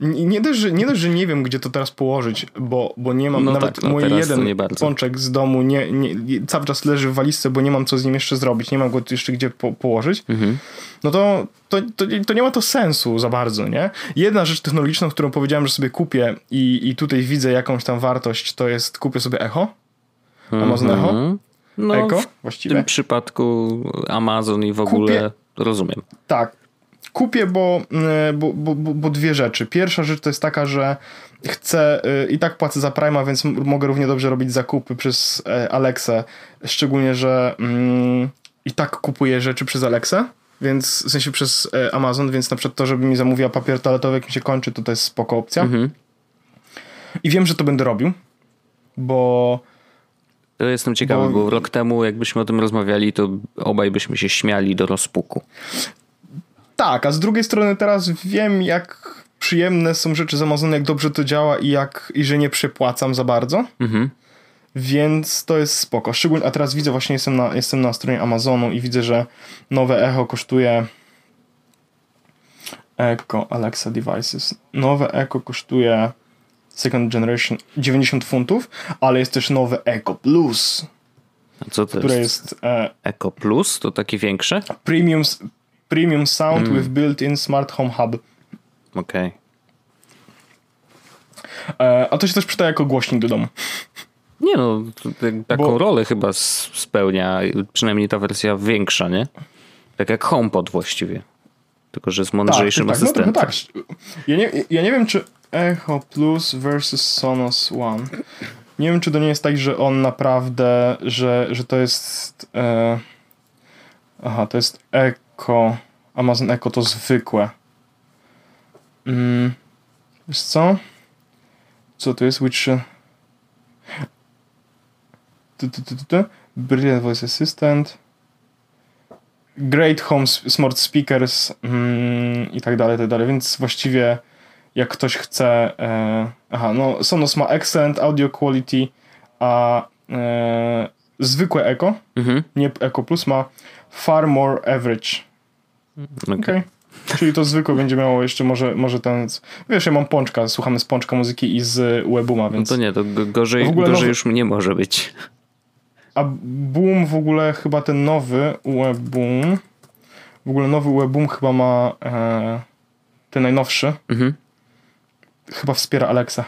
nie, dość, że, nie dość, że nie wiem, gdzie to teraz położyć, bo, bo nie mam no nawet tak, no mój jeden pączek z domu nie, nie, cały czas leży w walizce, bo nie mam co z nim jeszcze zrobić, nie mam go jeszcze gdzie po, położyć, mhm. no to, to, to, to, nie ma to sensu za bardzo, nie? Jedna rzecz technologiczna, którą powiedziałem, że sobie kupię i, i tutaj widzę jakąś tam wartość, to jest kupię sobie Echo, Amazon mhm. Echo, no, Echo, właściwie. w tym przypadku Amazon i w ogóle kupię, rozumiem. Tak, kupię, bo, e, bo, bo, bo, dwie rzeczy. Pierwsza rzecz to jest taka, że chcę e, i tak płacę za Prima, więc mogę równie dobrze robić zakupy przez e, Alexę. Szczególnie, że mm, i tak kupuję rzeczy przez Alexę. Więc w sensie przez Amazon, więc na przykład to, żeby mi zamówiła papier toaletowy, jak mi się kończy, to to jest spoko opcja. Mhm. I wiem, że to będę robił, bo. To jestem ciekawy, bo... bo rok temu, jakbyśmy o tym rozmawiali, to obaj byśmy się śmiali do rozpuku. Tak, a z drugiej strony teraz wiem, jak przyjemne są rzeczy z Amazonu, jak dobrze to działa i jak i że nie przepłacam za bardzo. Mhm. Więc to jest spoko. Szczególnie, a teraz widzę, właśnie jestem na, jestem na stronie Amazonu i widzę, że nowe Echo kosztuje Echo Alexa Devices. Nowe Echo kosztuje second generation 90 funtów, ale jest też nowe Echo Plus. A co to które jest? jest e, Echo Plus? To takie większe? Premium, Premium Sound mm. with built-in Smart Home Hub. Okej. Okay. E, a to się też przyda jako głośnik do domu. Nie no, taką Bo... rolę chyba spełnia, przynajmniej ta wersja większa, nie? Tak jak HomePod właściwie. Tylko, że z mądrzejszym tak, asystentem. Tak, no, tak. Ja nie, ja nie wiem, czy Echo Plus versus Sonos One. Nie wiem, czy to nie jest tak, że on naprawdę, że, że to jest... E... Aha, to jest Echo Amazon Echo to zwykłe. Mm, wiesz co? Co to jest? Which... Brilliant Voice Assistant. Great Home Smart Speakers mm, i tak dalej, tak dalej. Więc właściwie jak ktoś chce... E, aha, no Sonos ma excellent audio quality, a e, zwykłe Echo, mhm. nie Echo Plus, ma far more average. Okej. Okay. Czyli to zwykłe będzie miało jeszcze może, może ten... Wiesz, ja mam pączka, słuchamy z pączka muzyki i z Webuma, więc... No to nie, to gorzej, gorzej nowy... już nie może być. A Boom w ogóle chyba ten nowy Webboom, w ogóle nowy Webboom chyba ma e, ten najnowszy. Mhm. Chyba wspiera Alexa.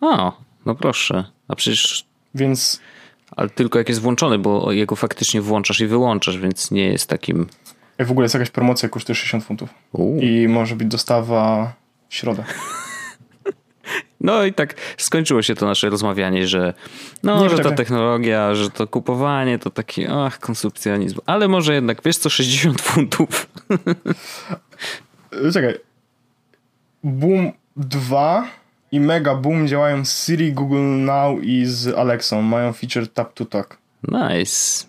O, no proszę. A przecież... Więc... Ale tylko jak jest włączony, bo jego faktycznie włączasz i wyłączasz, więc nie jest takim w ogóle jest jakaś promocja, kosztuje 60 funtów. I może być dostawa w środę. No i tak skończyło się to nasze rozmawianie, że no, nie, że ta technologia, że to kupowanie to taki, ach, konsumpcjonizm. Ale może jednak, wiesz co, 60 funtów. Czekaj. Boom 2 i Mega Boom działają z Siri, Google Now i z Alexą. Mają feature Tap to Talk. Nice.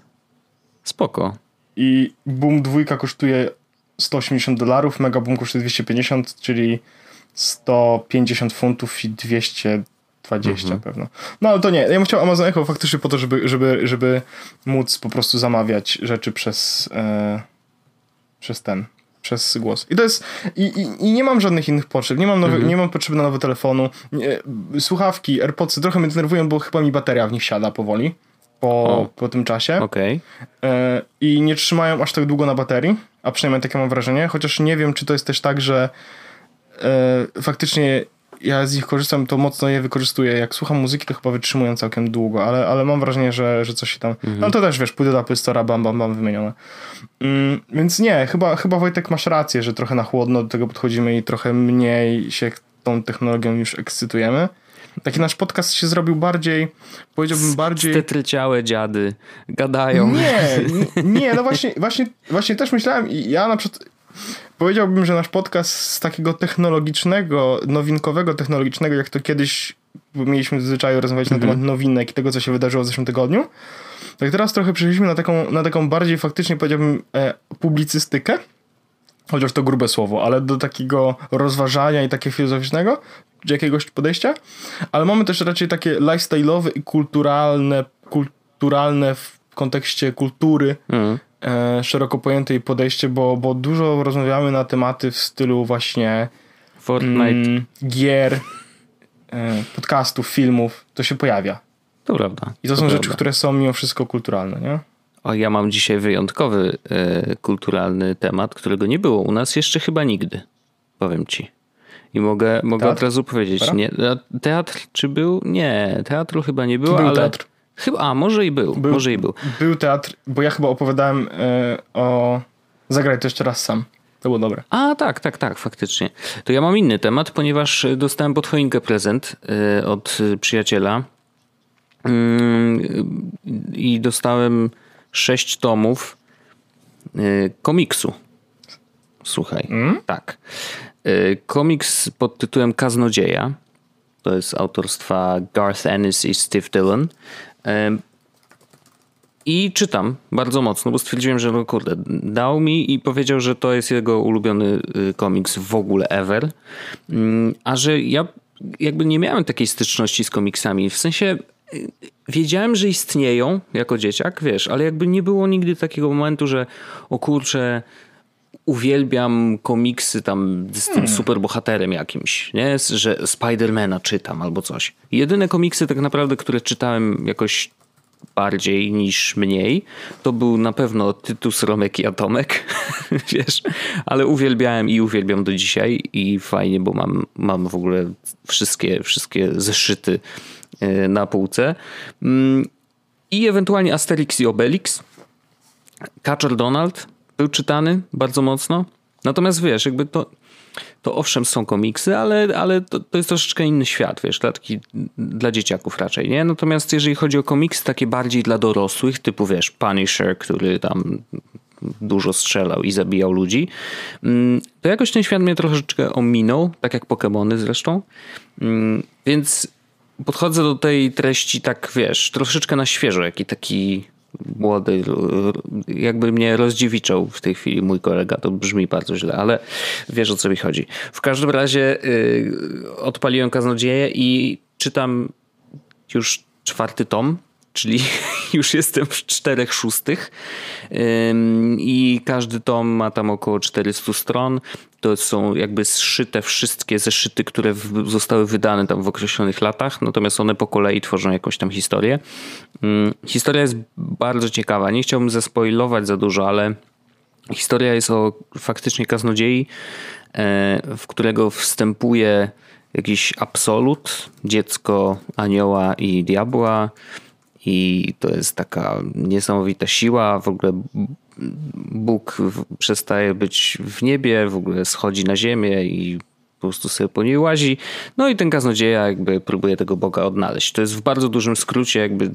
Spoko i Boom 2 kosztuje 180 dolarów, Mega Boom kosztuje 250, czyli 150 funtów i 220 mhm. pewno. No ale to nie, ja bym chciał Amazon Echo faktycznie po to, żeby, żeby, żeby móc po prostu zamawiać rzeczy przez e, przez ten, przez głos. I to jest, i, i, i nie mam żadnych innych potrzeb, nie mam, nowy, mhm. nie mam potrzeby na nowy telefonu, nie, słuchawki, AirPodsy trochę mnie denerwują, bo chyba mi bateria w nich siada powoli po, po tym czasie. Okay. E, I nie trzymają aż tak długo na baterii, a przynajmniej takie mam wrażenie, chociaż nie wiem, czy to jest też tak, że e, faktycznie ja z nich korzystam, to mocno je wykorzystuję. Jak słucham muzyki, to chyba wytrzymuję całkiem długo, ale, ale mam wrażenie, że, że coś się tam... Mhm. No to też, wiesz, pójdę do Apple bam, bam, bam, wymienione. Mm, więc nie, chyba, chyba Wojtek masz rację, że trochę na chłodno do tego podchodzimy i trochę mniej się tą technologią już ekscytujemy. Taki nasz podcast się zrobił bardziej, powiedziałbym bardziej... Stetryciałe dziady gadają. Nie, nie, no właśnie, właśnie, właśnie też myślałem i ja na przykład powiedziałbym, że nasz podcast z takiego technologicznego, nowinkowego technologicznego, jak to kiedyś mieliśmy w zwyczaju rozmawiać mm -hmm. na mhm. temat nowinek i tego, co się wydarzyło w zeszłym tygodniu, tak teraz trochę przeszliśmy na taką, na taką bardziej faktycznie powiedziałbym e, publicystykę, chociaż to grube słowo, ale do takiego rozważania i takiego filozoficznego, czy jakiegoś podejścia, ale mamy też raczej takie lifestyle'owe i kulturalne, kulturalne w kontekście kultury, mm. e, szeroko pojętej podejście, bo, bo dużo rozmawiamy na tematy w stylu właśnie Fortnite, mm, gier, e, podcastów, filmów, to się pojawia. To prawda. I to, to są prawda. rzeczy, które są mimo wszystko kulturalne, nie? O, ja mam dzisiaj wyjątkowy e, kulturalny temat, którego nie było u nas jeszcze chyba nigdy. Powiem ci. I mogę, mogę od razu powiedzieć. Nie, teatr czy był? Nie, teatru chyba nie było, był ale. Teatr. Chyba, a może i był, był, może i był. Był teatr, bo ja chyba opowiadałem e, o. Zagraj to jeszcze raz sam. To było dobre. A tak, tak, tak, faktycznie. To ja mam inny temat, ponieważ dostałem pod choinkę prezent e, od przyjaciela. Mm, I dostałem sześć tomów y, komiksu. Słuchaj, mm? tak. Y, komiks pod tytułem Kaznodzieja. To jest autorstwa Garth Ennis i Steve Dillon. I czytam bardzo mocno, bo stwierdziłem, że no kurde, dał mi i powiedział, że to jest jego ulubiony y, komiks w ogóle ever. Mm, a że ja jakby nie miałem takiej styczności z komiksami. W sensie wiedziałem, że istnieją jako dzieciak, wiesz, ale jakby nie było nigdy takiego momentu, że o kurczę, uwielbiam komiksy tam z tym hmm. superbohaterem jakimś, nie? Że Spidermana czytam albo coś. Jedyne komiksy tak naprawdę, które czytałem jakoś bardziej niż mniej, to był na pewno Tytus, Romek i Atomek, wiesz, ale uwielbiałem i uwielbiam do dzisiaj i fajnie, bo mam, mam w ogóle wszystkie, wszystkie zeszyty na półce. Mm, I ewentualnie Asterix i Obelix. Kaczor Donald był czytany bardzo mocno. Natomiast wiesz, jakby to, to owszem są komiksy, ale, ale to, to jest troszeczkę inny świat, wiesz, dla, taki, dla dzieciaków raczej, nie? Natomiast jeżeli chodzi o komiksy takie bardziej dla dorosłych, typu wiesz, Punisher, który tam dużo strzelał i zabijał ludzi, mm, to jakoś ten świat mnie troszeczkę ominął, tak jak Pokémony zresztą. Mm, więc podchodzę do tej treści tak, wiesz, troszeczkę na świeżo, jaki taki młody, jakby mnie rozdziewiczał w tej chwili mój kolega, to brzmi bardzo źle, ale wiesz o co mi chodzi. W każdym razie yy, odpaliłem kaznodzieję i czytam już czwarty tom czyli już jestem w czterech szóstych i każdy tom ma tam około 400 stron. To są jakby zszyte wszystkie zeszyty, które zostały wydane tam w określonych latach, natomiast one po kolei tworzą jakąś tam historię. Historia jest bardzo ciekawa. Nie chciałbym zaspoilować za dużo, ale historia jest o faktycznie kaznodziei, e, w którego wstępuje jakiś absolut, dziecko anioła i diabła, i to jest taka niesamowita siła. W ogóle Bóg przestaje być w niebie, w ogóle schodzi na ziemię i po prostu sobie po niej łazi. No i ten kaznodzieja jakby próbuje tego Boga odnaleźć. To jest w bardzo dużym skrócie jakby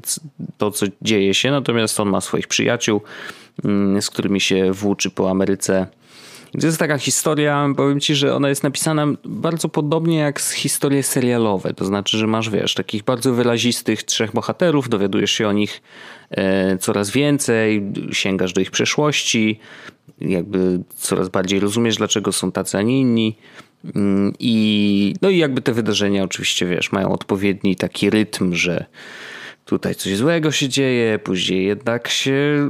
to, co dzieje się, natomiast on ma swoich przyjaciół, mm, z którymi się włóczy po Ameryce to jest taka historia, powiem ci, że ona jest napisana bardzo podobnie jak historie serialowe. To znaczy, że masz, wiesz, takich bardzo wyrazistych trzech bohaterów, dowiadujesz się o nich e, coraz więcej, sięgasz do ich przeszłości, jakby coraz bardziej rozumiesz, dlaczego są tacy, a nie inni. Mm, I, no i jakby te wydarzenia oczywiście, wiesz, mają odpowiedni taki rytm, że tutaj coś złego się dzieje, później jednak się,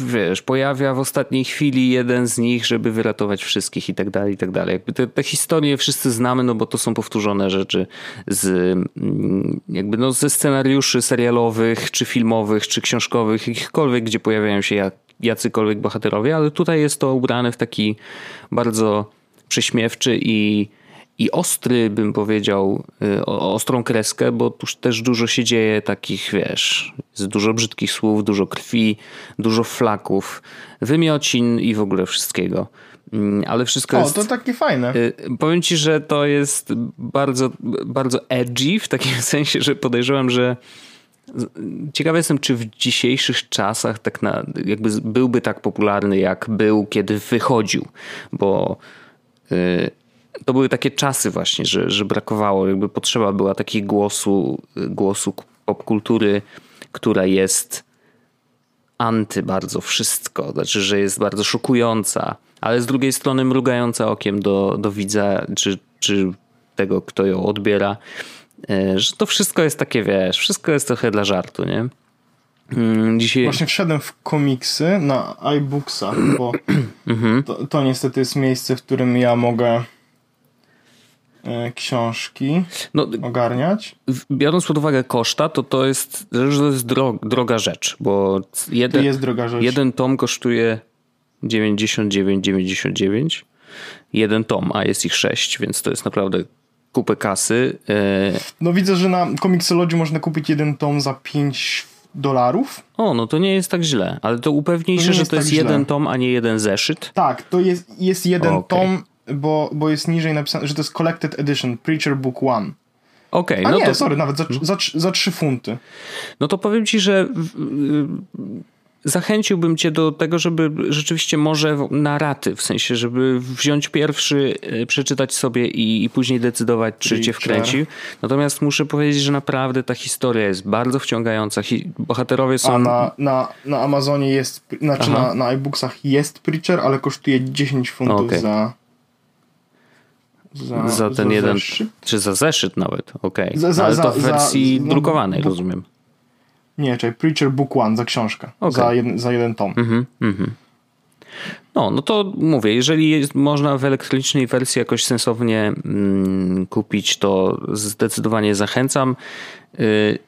wiesz, pojawia w ostatniej chwili jeden z nich, żeby wyratować wszystkich i tak dalej, i tak dalej. Jakby te, te historie wszyscy znamy, no bo to są powtórzone rzeczy z mm, jakby no ze scenariuszy serialowych, czy filmowych, czy książkowych, jakichkolwiek, gdzie pojawiają się jacykolwiek bohaterowie, ale tutaj jest to ubrane w taki bardzo prześmiewczy i i ostry, bym powiedział, y, ostrą kreskę, bo tuż też dużo się dzieje takich, wiesz, jest dużo brzydkich słów, dużo krwi, dużo flaków, wymiocin i w ogóle wszystkiego. Mm, ale wszystko o, jest... to takie fajne. Y, powiem ci, że to jest bardzo, bardzo edgy, w takim sensie, że podejrzewam, że Ciekawy jestem, czy w dzisiejszych czasach tak na, jakby byłby tak popularny, jak był, kiedy wychodził, bo yy, to były takie czasy właśnie, że, że brakowało, jakby potrzeba była takiego głosu, głosu popkultury, która jest anty bardzo wszystko, znaczy, że jest bardzo szokująca, ale z drugiej strony mrugająca okiem do, do widza, czy, czy tego, kto ją odbiera, e, że to wszystko jest takie, wiesz, wszystko jest trochę dla żartu, nie? Mm, dzisiaj... Właśnie wszedłem w komiksy na iBooksa, bo mhm. to, to niestety jest miejsce, w którym ja mogę książki no, ogarniać. Biorąc pod uwagę koszta, to to jest, to jest droga rzecz, bo jeden, to jest droga rzecz. jeden tom kosztuje 99,99 jeden tom, a jest ich sześć, więc to jest naprawdę kupę kasy. E, no widzę, że na Comixology można kupić jeden tom za 5 dolarów. O, no to nie jest tak źle, ale to upewnij się, że to tak jest źle. jeden tom, a nie jeden zeszyt. Tak, to jest, jest jeden okay. tom bo, bo jest niżej napisane, że to jest Collected Edition, Preacher Book One. Okej, okay, no nie, to... sorry, nawet za, za, za 3 funty. No to powiem ci, że zachęciłbym cię do tego, żeby rzeczywiście może na raty, w sensie, żeby wziąć pierwszy, e, przeczytać sobie i, i później decydować, czy Preacher. cię wkręci. Natomiast muszę powiedzieć, że naprawdę ta historia jest bardzo wciągająca. Bohaterowie są... A na, na, na Amazonie jest, znaczy na, na iBooksach jest Preacher, ale kosztuje 10 funtów okay. za za, za ten za jeden, zeszyt? czy za zeszyt nawet, okej. Okay. Ale to w wersji drukowanej, rozumiem. Nie, czyli Preacher Book One za książkę, okay. za, jeden, za jeden tom. Mm -hmm, No, no to mówię, jeżeli jest, można w elektronicznej wersji jakoś sensownie mm, kupić, to zdecydowanie zachęcam. Y,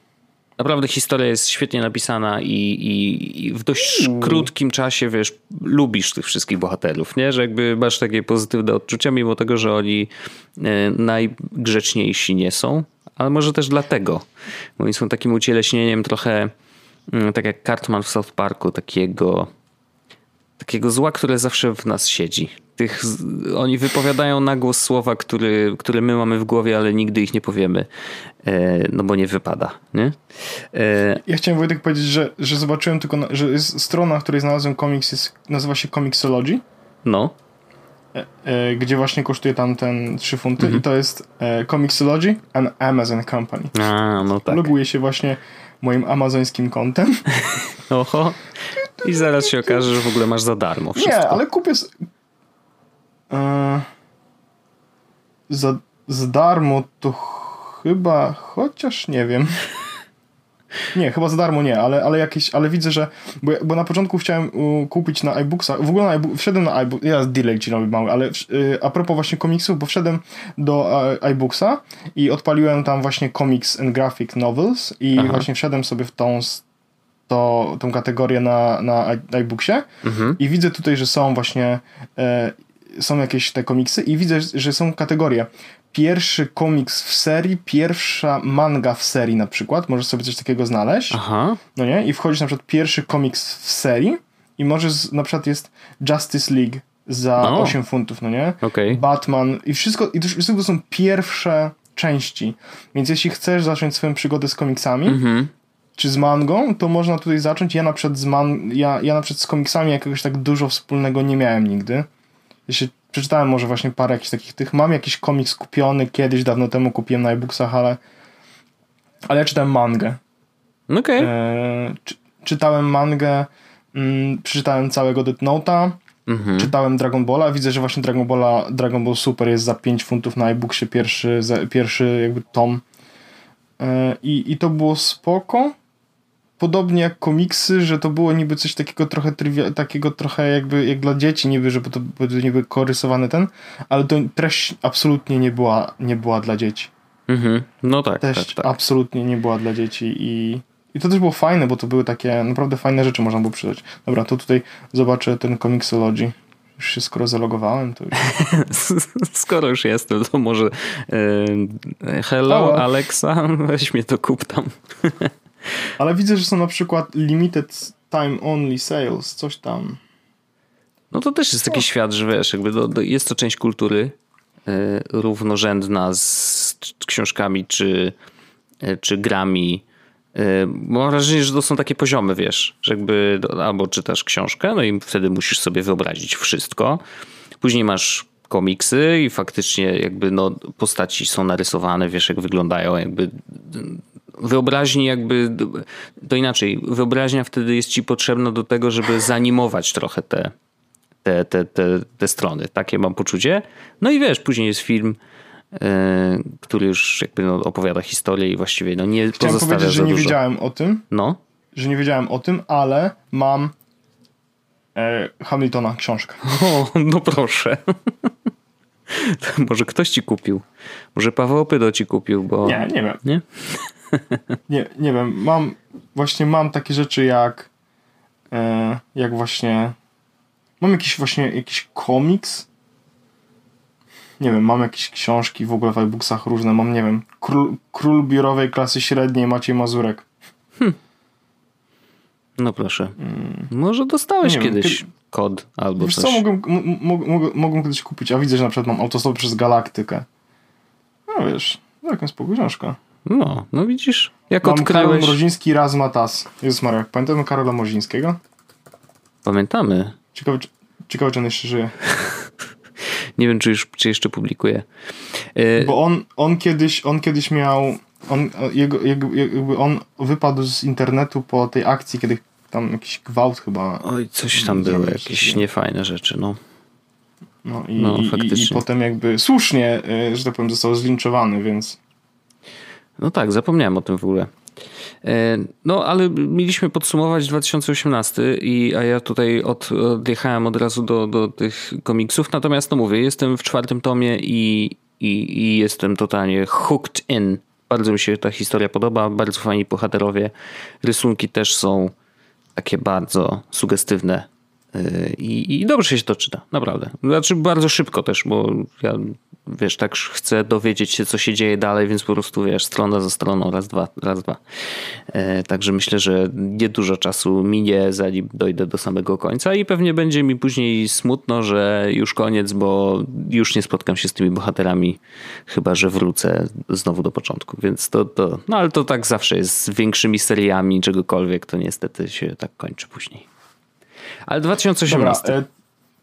Naprawdę historia jest świetnie napisana i, i, i w dość mm. krótkim czasie, wiesz, lubisz tych wszystkich bohaterów, nie? Że jakby masz takie pozytywne odczucia, mimo tego, że oni e, najgrzeczniejsi nie są, ale może też dlatego, bo oni są takim ucieleśnieniem trochę mm, tak jak Cartman w South Parku, takiego takiego zła, które zawsze w nas siedzi. Tych, oni wypowiadają na głos słowa, który, które my mamy w głowie, ale nigdy ich nie powiemy, e, no bo nie wypada. Nie? E... Ja chciałem Wojtek powiedzieć, że, że zobaczyłem tylko, na, że jest strona, w której znalazłem komiks, jest, nazywa się Comixology. No. E, e, gdzie właśnie kosztuje tam ten 3 funty mhm. i to jest e, Comixology and Amazon Company. A, no tak. Loguję się właśnie moim amazońskim kontem. Oho. I zaraz się okaże, że w ogóle masz za darmo wszystko. Nie, ale kupię... Z... E, za, za darmo to chyba... Chociaż nie wiem. Nie, chyba za darmo nie, ale, ale jakieś, ale widzę, że, bo, bo na początku chciałem kupić na iBooksach, w ogóle na iBook, wszedłem na iBook, ja delay ci robię mały, ale y, a propos właśnie komiksów, bo wszedłem do uh, iBooksa i odpaliłem tam właśnie Comics and Graphic Novels i Aha. właśnie wszedłem sobie w tą to, tą kategorię na, na iBooksie mhm. i widzę tutaj, że są właśnie e, są jakieś te komiksy i widzę, że są kategorie. Pierwszy komiks w serii, pierwsza manga w serii na przykład, możesz sobie coś takiego znaleźć. Aha. No nie? I wchodzisz na przykład pierwszy komiks w serii i możesz, na przykład jest Justice League za no. 8 funtów, no nie? Okay. Batman i wszystko, i to wszystko to są pierwsze części. Więc jeśli chcesz zacząć swoją przygodę z komiksami, mhm czy z mangą, to można tutaj zacząć. Ja na przykład z, man, ja, ja na przykład z komiksami jakiegoś tak dużo wspólnego nie miałem nigdy. Jeśli przeczytałem może właśnie parę jakichś takich tych. Mam jakiś komiks kupiony kiedyś, dawno temu kupiłem na e-booksach, ale, ale ja czytałem mangę. Okej. Okay. E, czy, czytałem mangę, mm, przeczytałem całego Death Note'a, mhm. czytałem Dragon Balla. Widzę, że właśnie Dragon, Balla, Dragon Ball Super jest za 5 funtów na e-booksie pierwszy, pierwszy jakby tom. E, I, I to było spoko podobnie jak komiksy, że to było niby coś takiego trochę trivia, takiego trochę jakby jak dla dzieci niby, żeby to był niby korysowany ten, ale to treść absolutnie nie była, nie była dla dzieci. Mhm. No tak, Treść tak, tak. absolutnie nie była dla dzieci i, i to też było fajne, bo to były takie naprawdę fajne rzeczy można było przydać. Dobra, to tutaj zobaczę ten Comixology. Już się skoro zalogowałem, to już... skoro już jestem, to może yy, hello Alexa, weź mnie to kup tam. Ale widzę, że są na przykład limited time only sales, coś tam. No to też jest taki o. świat, że wiesz, jakby do, do, jest to część kultury yy, równorzędna z książkami czy, yy, czy grami. Yy, mam wrażenie, że to są takie poziomy, wiesz, że jakby albo czytasz książkę, no i wtedy musisz sobie wyobrazić wszystko. Później masz komiksy i faktycznie jakby no, postaci są narysowane, wiesz jak wyglądają, jakby wyobraźni jakby, to inaczej, wyobraźnia wtedy jest ci potrzebna do tego, żeby zanimować trochę te, te, te, te, te strony. Takie mam poczucie. No i wiesz, później jest film, yy, który już jakby no, opowiada historię i właściwie no, nie Chciałem pozostawia powiedzieć, że nie dużo. wiedziałem o tym. No. Że nie wiedziałem o tym, ale mam e, Hamiltona książkę. O, no proszę. Może ktoś ci kupił. Może Paweł Opydo ci kupił, bo... Nie, nie wiem. Nie? Nie, nie wiem. Mam, właśnie mam takie rzeczy jak e, jak właśnie mam jakiś właśnie jakiś komiks nie wiem, mam jakieś książki w ogóle w iBooksach różne, mam nie wiem, Król, Król Biurowej Klasy Średniej Maciej Mazurek. Hm. No proszę. Hmm. Może dostałeś kiedyś wiem, kod albo wiesz coś. co, mogłem, mogłem kiedyś kupić, a widzę, że na przykład mam autostop przez Galaktykę. No wiesz, całkiem spokój książka. No, no widzisz, jak mam odkryłeś... Karol Mroziński, raz Matas. Jezus Maria, pamiętamy Karola Mrozińskiego? Pamiętamy. Ciekawe, czy, ciekawe, czy on jeszcze żyje. Nie wiem, czy, już, czy jeszcze publikuje. Y... Bo on, on, kiedyś, on kiedyś miał... On, jego, jakby on wypadł z internetu po tej akcji, kiedy tam jakiś gwałt chyba... Oj, coś tam było, jakieś niefajne rzeczy, no. No i, no, i, i, potem jakby słusznie, y, że tak powiem, został zlinczowany, więc... No tak, zapomniałem o tym w ogóle. E, no, ale mieliśmy podsumować 2018 i a ja tutaj od, odjechałem od razu do, do tych komiksów. Natomiast no mówię, jestem w czwartym tomie i, i, i jestem totalnie hooked in. Bardzo mi się ta historia podoba, bardzo fajni bohaterowie. Rysunki też są takie bardzo sugestywne i, i dobrze się to czyta, naprawdę. Znaczy bardzo szybko też, bo ja wiesz, tak chcę dowiedzieć się, co się dzieje dalej, więc po prostu, wiesz, strona za stroną, raz, dwa, raz, dwa. E, także myślę, że niedużo czasu minie, zanim dojdę do samego końca i pewnie będzie mi później smutno, że już koniec, bo już nie spotkam się z tymi bohaterami, chyba, że wrócę znowu do początku, więc to, to no ale to tak zawsze jest z większymi seriami, czegokolwiek, to niestety się tak kończy później. Ale 2018. Dobra,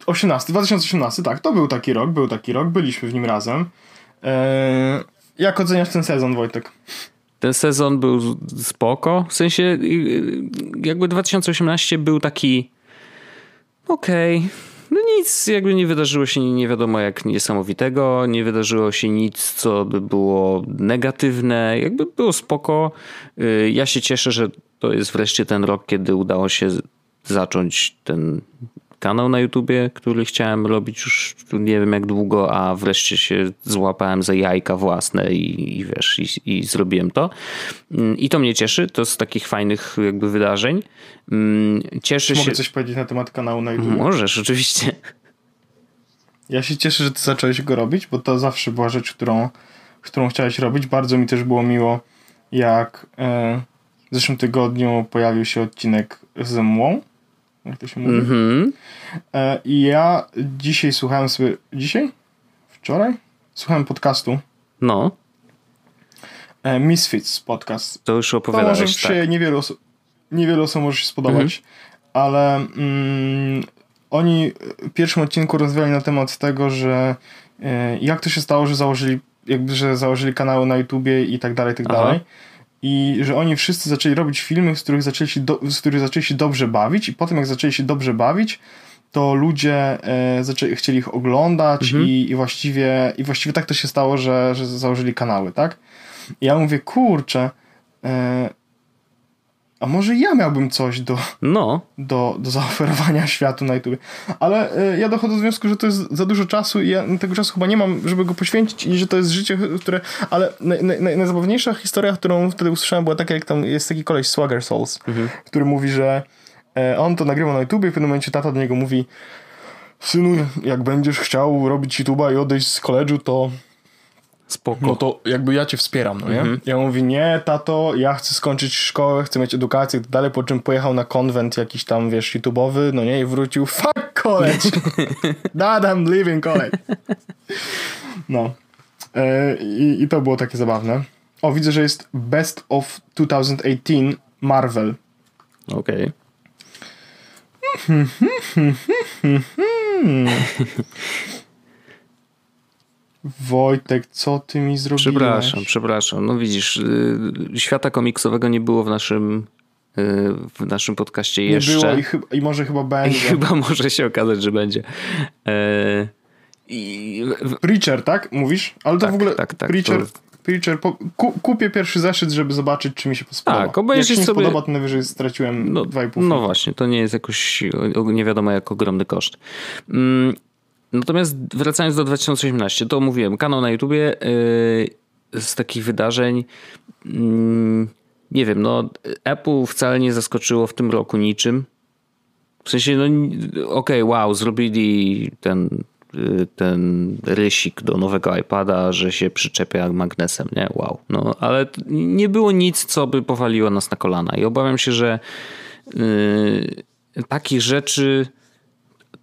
18, 2018, tak, to był taki rok, był taki rok, byliśmy w nim razem. Eee, jak oceniasz ten sezon, Wojtek? Ten sezon był spoko, w sensie y, y, jakby 2018 był taki okej, okay. no nic jakby nie wydarzyło się nie wiadomo jak niesamowitego, nie wydarzyło się nic, co by było negatywne, jakby było spoko. Y, ja się cieszę, że to jest wreszcie ten rok, kiedy udało się zacząć ten kanał na YouTubie, który chciałem robić już nie wiem jak długo, a wreszcie się złapałem za jajka własne i, i wiesz, i, i zrobiłem to. Mm, I to mnie cieszy, to z takich fajnych jakby wydarzeń. Mm, cieszę Mogę się... coś powiedzieć na temat kanału na YouTube? Możesz, oczywiście. Ja się cieszę, że ty zacząłeś go robić, bo to zawsze była rzecz, którą, którą chciałeś robić. Bardzo mi też było miło, jak e, w zeszłym tygodniu pojawił się odcinek z młą jak to się mówi. Mm -hmm. I ja dzisiaj słuchałem sobie. Dzisiaj? Wczoraj? Słuchałem podcastu. No. E, Misfits podcast. To już opowiadałeś, to może tak. się niewielu, osób, niewielu osób może się spodobać, -hmm. ale mm, oni w pierwszym odcinku rozmawiali na temat tego, że e, jak to się stało, że założyli jakby, że założyli kanały na YouTubie i tak dalej, i tak Aha. dalej i że oni wszyscy zaczęli robić filmy, z których zaczęli się, do, z których zaczęli się dobrze bawić i potem jak zaczęli się dobrze bawić, to ludzie e, zaczęli, chcieli ich oglądać mhm. i, i, właściwie, i właściwie tak to się stało, że, że założyli kanały, tak? I ja mówię, kurczę, e, a może ja miałbym coś do, no. do, do zaoferowania światu na YouTube. Ale y, ja dochodzę do wniosku, że to jest za dużo czasu i ja tego czasu chyba nie mam, żeby go poświęcić i że to jest życie, które... Ale naj, naj, najzabawniejsza historia, którą wtedy usłyszałem była taka, jak tam jest taki koleś Swagger Souls, mhm. który mówi, że y, on to nagrywał na YouTube i w pewnym momencie tata do niego mówi synu, jak będziesz chciał robić YouTube'a i odejść z koledżu, to Spoko. no to jakby ja cię wspieram, no nie? Ja mówię, nie, tato, ja chcę skończyć szkołę, chcę mieć edukację i tak dalej, po czym pojechał na konwent jakiś tam, wiesz, YouTube'owy, no nie, i wrócił, fuck college! Dad, I'm leaving college! No. E, i, I to było takie zabawne. O, widzę, że jest Best of 2018 Marvel. Okej. Wojtek, co ty mi zrobiłeś? Przepraszam, przepraszam. No widzisz, y, świata komiksowego nie było w naszym, y, w naszym podcaście Nie jeszcze. było i, chyba, i może chyba I będzie. chyba może się okazać, że będzie. E, I Preacher, tak? Mówisz? Ale to Tak, w ogóle tak, tak, Preacher, to- Preacher po, ku, kupię pierwszy zeszyt, żeby zobaczyć, czy mi się spodoba. Tak, obejrzyj Jak się nie sobie- spodoba, to najwyżej straciłem no, 2,5 no właśnie, to nie jest jakoś nie wiadomo jak ogromny koszt. Mm, Natomiast wracając do 2018, to mówiłem, kanał na YouTubie yy, z takich wydarzeń. mm, nie wiem, no Apple wcale nie zaskoczyło w tym roku niczym. W sensie, no okej, wow, zrobili ten, y, ten rysik do nowego iPada, że się przyczepia magnesem, nie? Wow. No, ale nie było nic, co by powaliło nas na kolana. I obawiam się, że yy, takich rzeczy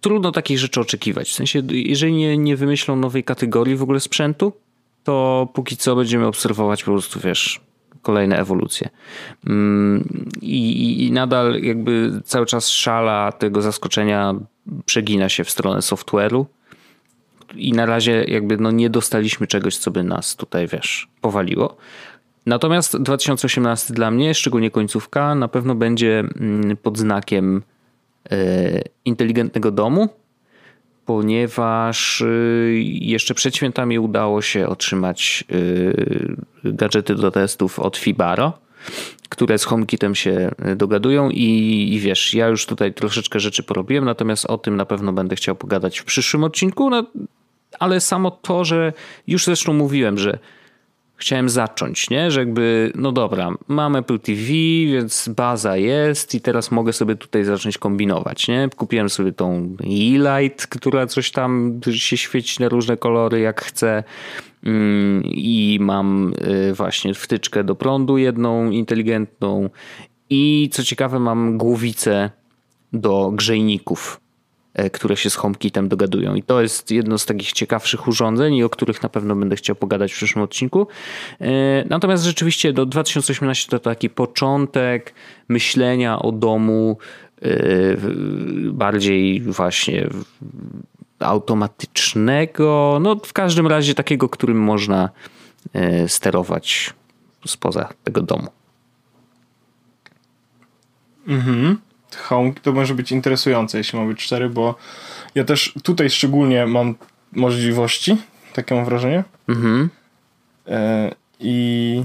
trudno takich rzeczy oczekiwać. W sensie, jeżeli nie, nie wymyślą nowej kategorii w ogóle sprzętu, to póki co będziemy obserwować po prostu, wiesz, kolejne ewolucje. Mm, I, i, nadal jakby cały czas szala tego zaskoczenia przegina się w stronę software'u i na razie jakby no nie dostaliśmy czegoś, co by nas tutaj, wiesz, powaliło. Natomiast 2018 dla mnie, szczególnie końcówka, na pewno będzie mm, pod znakiem inteligentnego domu, ponieważ y, jeszcze przed świętami udało się otrzymać y, gadżety do testów od Fibaro, które z HomeKitem się dogadują i, i wiesz, ja już tutaj troszeczkę rzeczy porobiłem, natomiast o tym na pewno będę chciał pogadać w przyszłym odcinku, no, ale samo to, że już zresztą mówiłem, że chciałem zacząć, nie? Że jakby, no dobra, mam Apple TV, więc baza jest i teraz mogę sobie tutaj zacząć kombinować, nie? Kupiłem sobie tą E-Light, która coś tam się świeci na różne kolory jak chcę Mm, i mam y, właśnie wtyczkę do prądu jedną inteligentną i co ciekawe mam głowicę do grzejników które się z HomeKitem dogadują. I to jest jedno z takich ciekawszych urządzeń, o których na pewno będę chciał pogadać w przyszłym odcinku. E, Natomiast rzeczywiście do 2018 to taki początek myślenia o domu e, bardziej właśnie automatycznego, no w każdym razie takiego, którym można e, sterować spoza tego domu. Home to może być interesujące, jeśli ma być 4, bo ja też tutaj szczególnie mam możliwości, takie mam wrażenie. Mhm. E, I,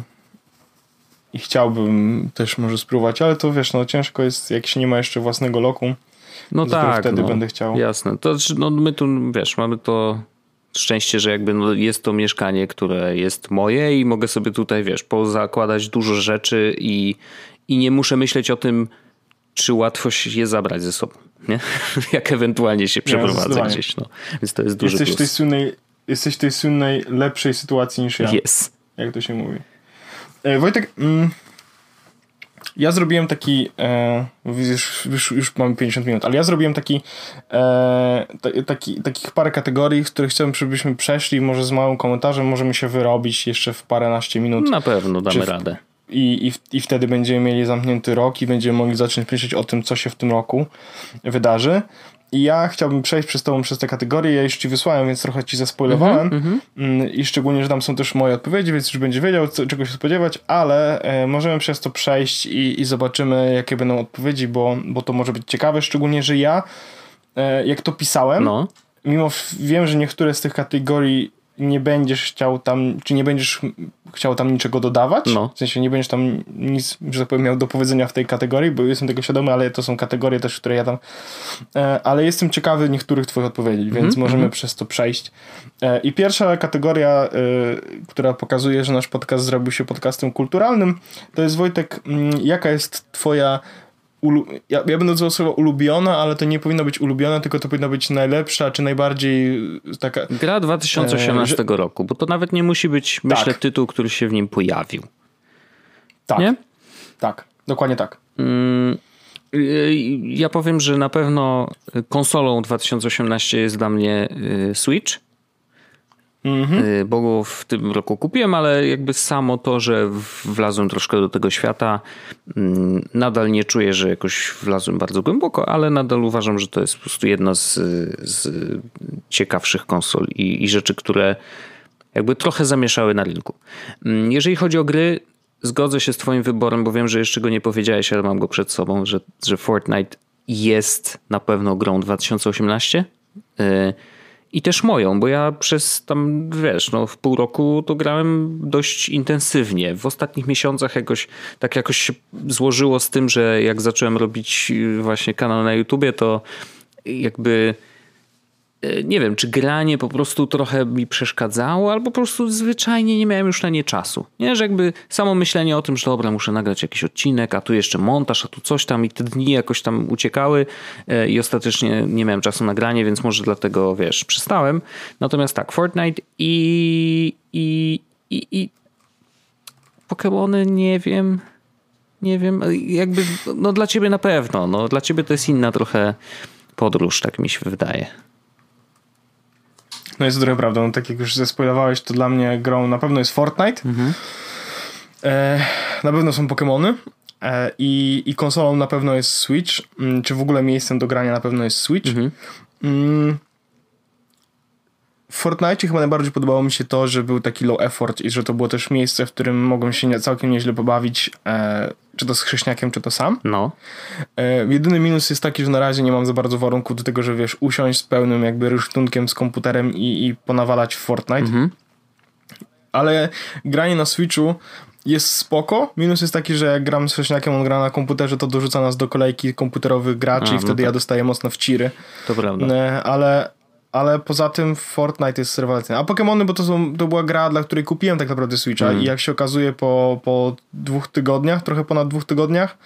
I chciałbym też może spróbować, ale to wiesz, no ciężko jest, jak się nie ma jeszcze własnego lokum. No tak. wtedy no, będę chciał. Jasne. To znaczy, no my tu, wiesz, mamy to szczęście, że jakby no, jest to mieszkanie, które jest moje i mogę sobie tutaj, wiesz, pozakładać dużo rzeczy i, i nie muszę myśleć o tym, czy łatwo się je zabrać ze sobą, nie? Jak ewentualnie się przeprowadzę zdecydowanie. gdzieś, no. Więc to jest duży Jesteś w, tej plus. słynnej, jesteś w tej słynnej lepszej sytuacji niż ja, Jest. jak to się mówi. E, Wojtek, mm, ja zrobiłem taki, e, już, już, już mamy 50 minut, ale ja zrobiłem taki, e, ta, taki takich parę kategorii, z których chciałbym, żebyśmy przeszli, może z małym komentarzem możemy się wyrobić jeszcze w paręnaście minut. Na pewno damy w- radę. I, i, I wtedy będziemy mieli zamknięty rok i będziemy mogli zacząć myśleć o tym, co się w tym roku wydarzy. I ja chciałbym przejść przez tobą przez te kategorie. Ja już ci wysłałem, więc trochę ci zaspoilowałem. Mm, I szczególnie, że tam są też moje odpowiedzi, więc już będzie wiedział, co, czego się spodziewać, ale e, możemy przez to przejść i, i zobaczymy, jakie będą odpowiedzi, bo, bo to może być ciekawe. Szczególnie, że ja, e, jak to pisałem, No. mimo wiem, że niektóre z tych kategorii nie będziesz chciał tam, czy nie będziesz chciał tam niczego dodawać, No. w sensie nie będziesz tam nic, że tak powiem, miał do powiedzenia w tej kategorii, bo jestem tego świadomy, ale to są kategorie też, które ja tam, e, ale jestem ciekawy niektórych twoich odpowiedzi, więc możemy przez to przejść. E, I pierwsza kategoria, e, która pokazuje, że nasz podcast zrobił się podcastem kulturalnym, to jest Wojtek, mm, jaka jest twoja. Ja, ja będę używał słowa ulubiona, ale to nie powinno być ulubione, tylko to powinno być najlepsza, czy najbardziej taka... Gra 2018 e, że... roku, bo to nawet nie musi być, myślę, tak. tytuł, który się w nim pojawił. Tak. Nie? Tak, dokładnie tak. Mm, y, ja powiem, że na pewno konsolą 2018 jest dla mnie y, Switch Mhm. Y, bo go w tym roku kupiłem, ale jakby samo to, że wlazłem troszkę do tego świata, mm, nadal nie czuję, że jakoś wlazłem bardzo głęboko, ale nadal uważam, że to jest po prostu jedna z, z ciekawszych konsol i, i rzeczy, które jakby trochę zamieszały na rynku. Mm, jeżeli chodzi o gry, zgodzę się z Twoim wyborem, bo wiem, że jeszcze go nie powiedziałeś, ale mam go przed sobą, że, że Fortnite jest na pewno grą 2018. I też moją, bo ja przez tam, wiesz, no w pół roku to grałem dość intensywnie. W ostatnich miesiącach jakoś, tak jakoś się złożyło z tym, że jak zacząłem robić właśnie kanał na YouTubie, to jakby nie wiem, czy granie po prostu trochę mi przeszkadzało, albo po prostu zwyczajnie nie miałem już na nie czasu. Nie, że jakby samo myślenie o tym, że dobra, muszę nagrać jakiś odcinek, a tu jeszcze montaż, a tu coś tam i te dni jakoś tam uciekały e, i ostatecznie nie miałem czasu na granie, więc może dlatego, wiesz, przestałem. Natomiast tak, Fortnite i i, i, i Pokémony nie wiem, nie wiem, jakby, no dla ciebie na pewno, no dla ciebie to jest inna trochę podróż, tak mi się wydaje. No jest trochę prawdą. No, tak jak już zespoilowałeś, to dla mnie grą na pewno jest Fortnite. Mhm. E, na pewno są Pokémony. E, i, I konsolą na pewno jest Switch. Mm, czy w ogóle miejscem do grania na pewno jest Switch. Mhm. Mm, w Fortnite chyba najbardziej podobało mi się to, że był taki low effort i że to było też miejsce, w którym mogłem się całkiem nieźle pobawić, e, czy to z chrześniakiem, czy to sam. No. E, jedyny minus jest taki, że na razie nie mam za bardzo warunku do tego, że wiesz, usiąść z pełnym jakby rysztunkiem z komputerem i, i ponawalać w Fortnite. Mhm. Ale granie na Switchu jest spoko. Minus jest taki, że jak gram z chrześniakiem, on gra na komputerze, to dorzuca nas do kolejki komputerowych graczy A, i wtedy no ja dostaję mocno w ciry. To prawda. E, ale, ale poza tym Fortnite jest rewelacyjny. A Pokémony, bo to, są, to była gra, dla której kupiłem tak naprawdę Switcha mm. i jak się okazuje po, po dwóch tygodniach, trochę ponad dwóch tygodniach,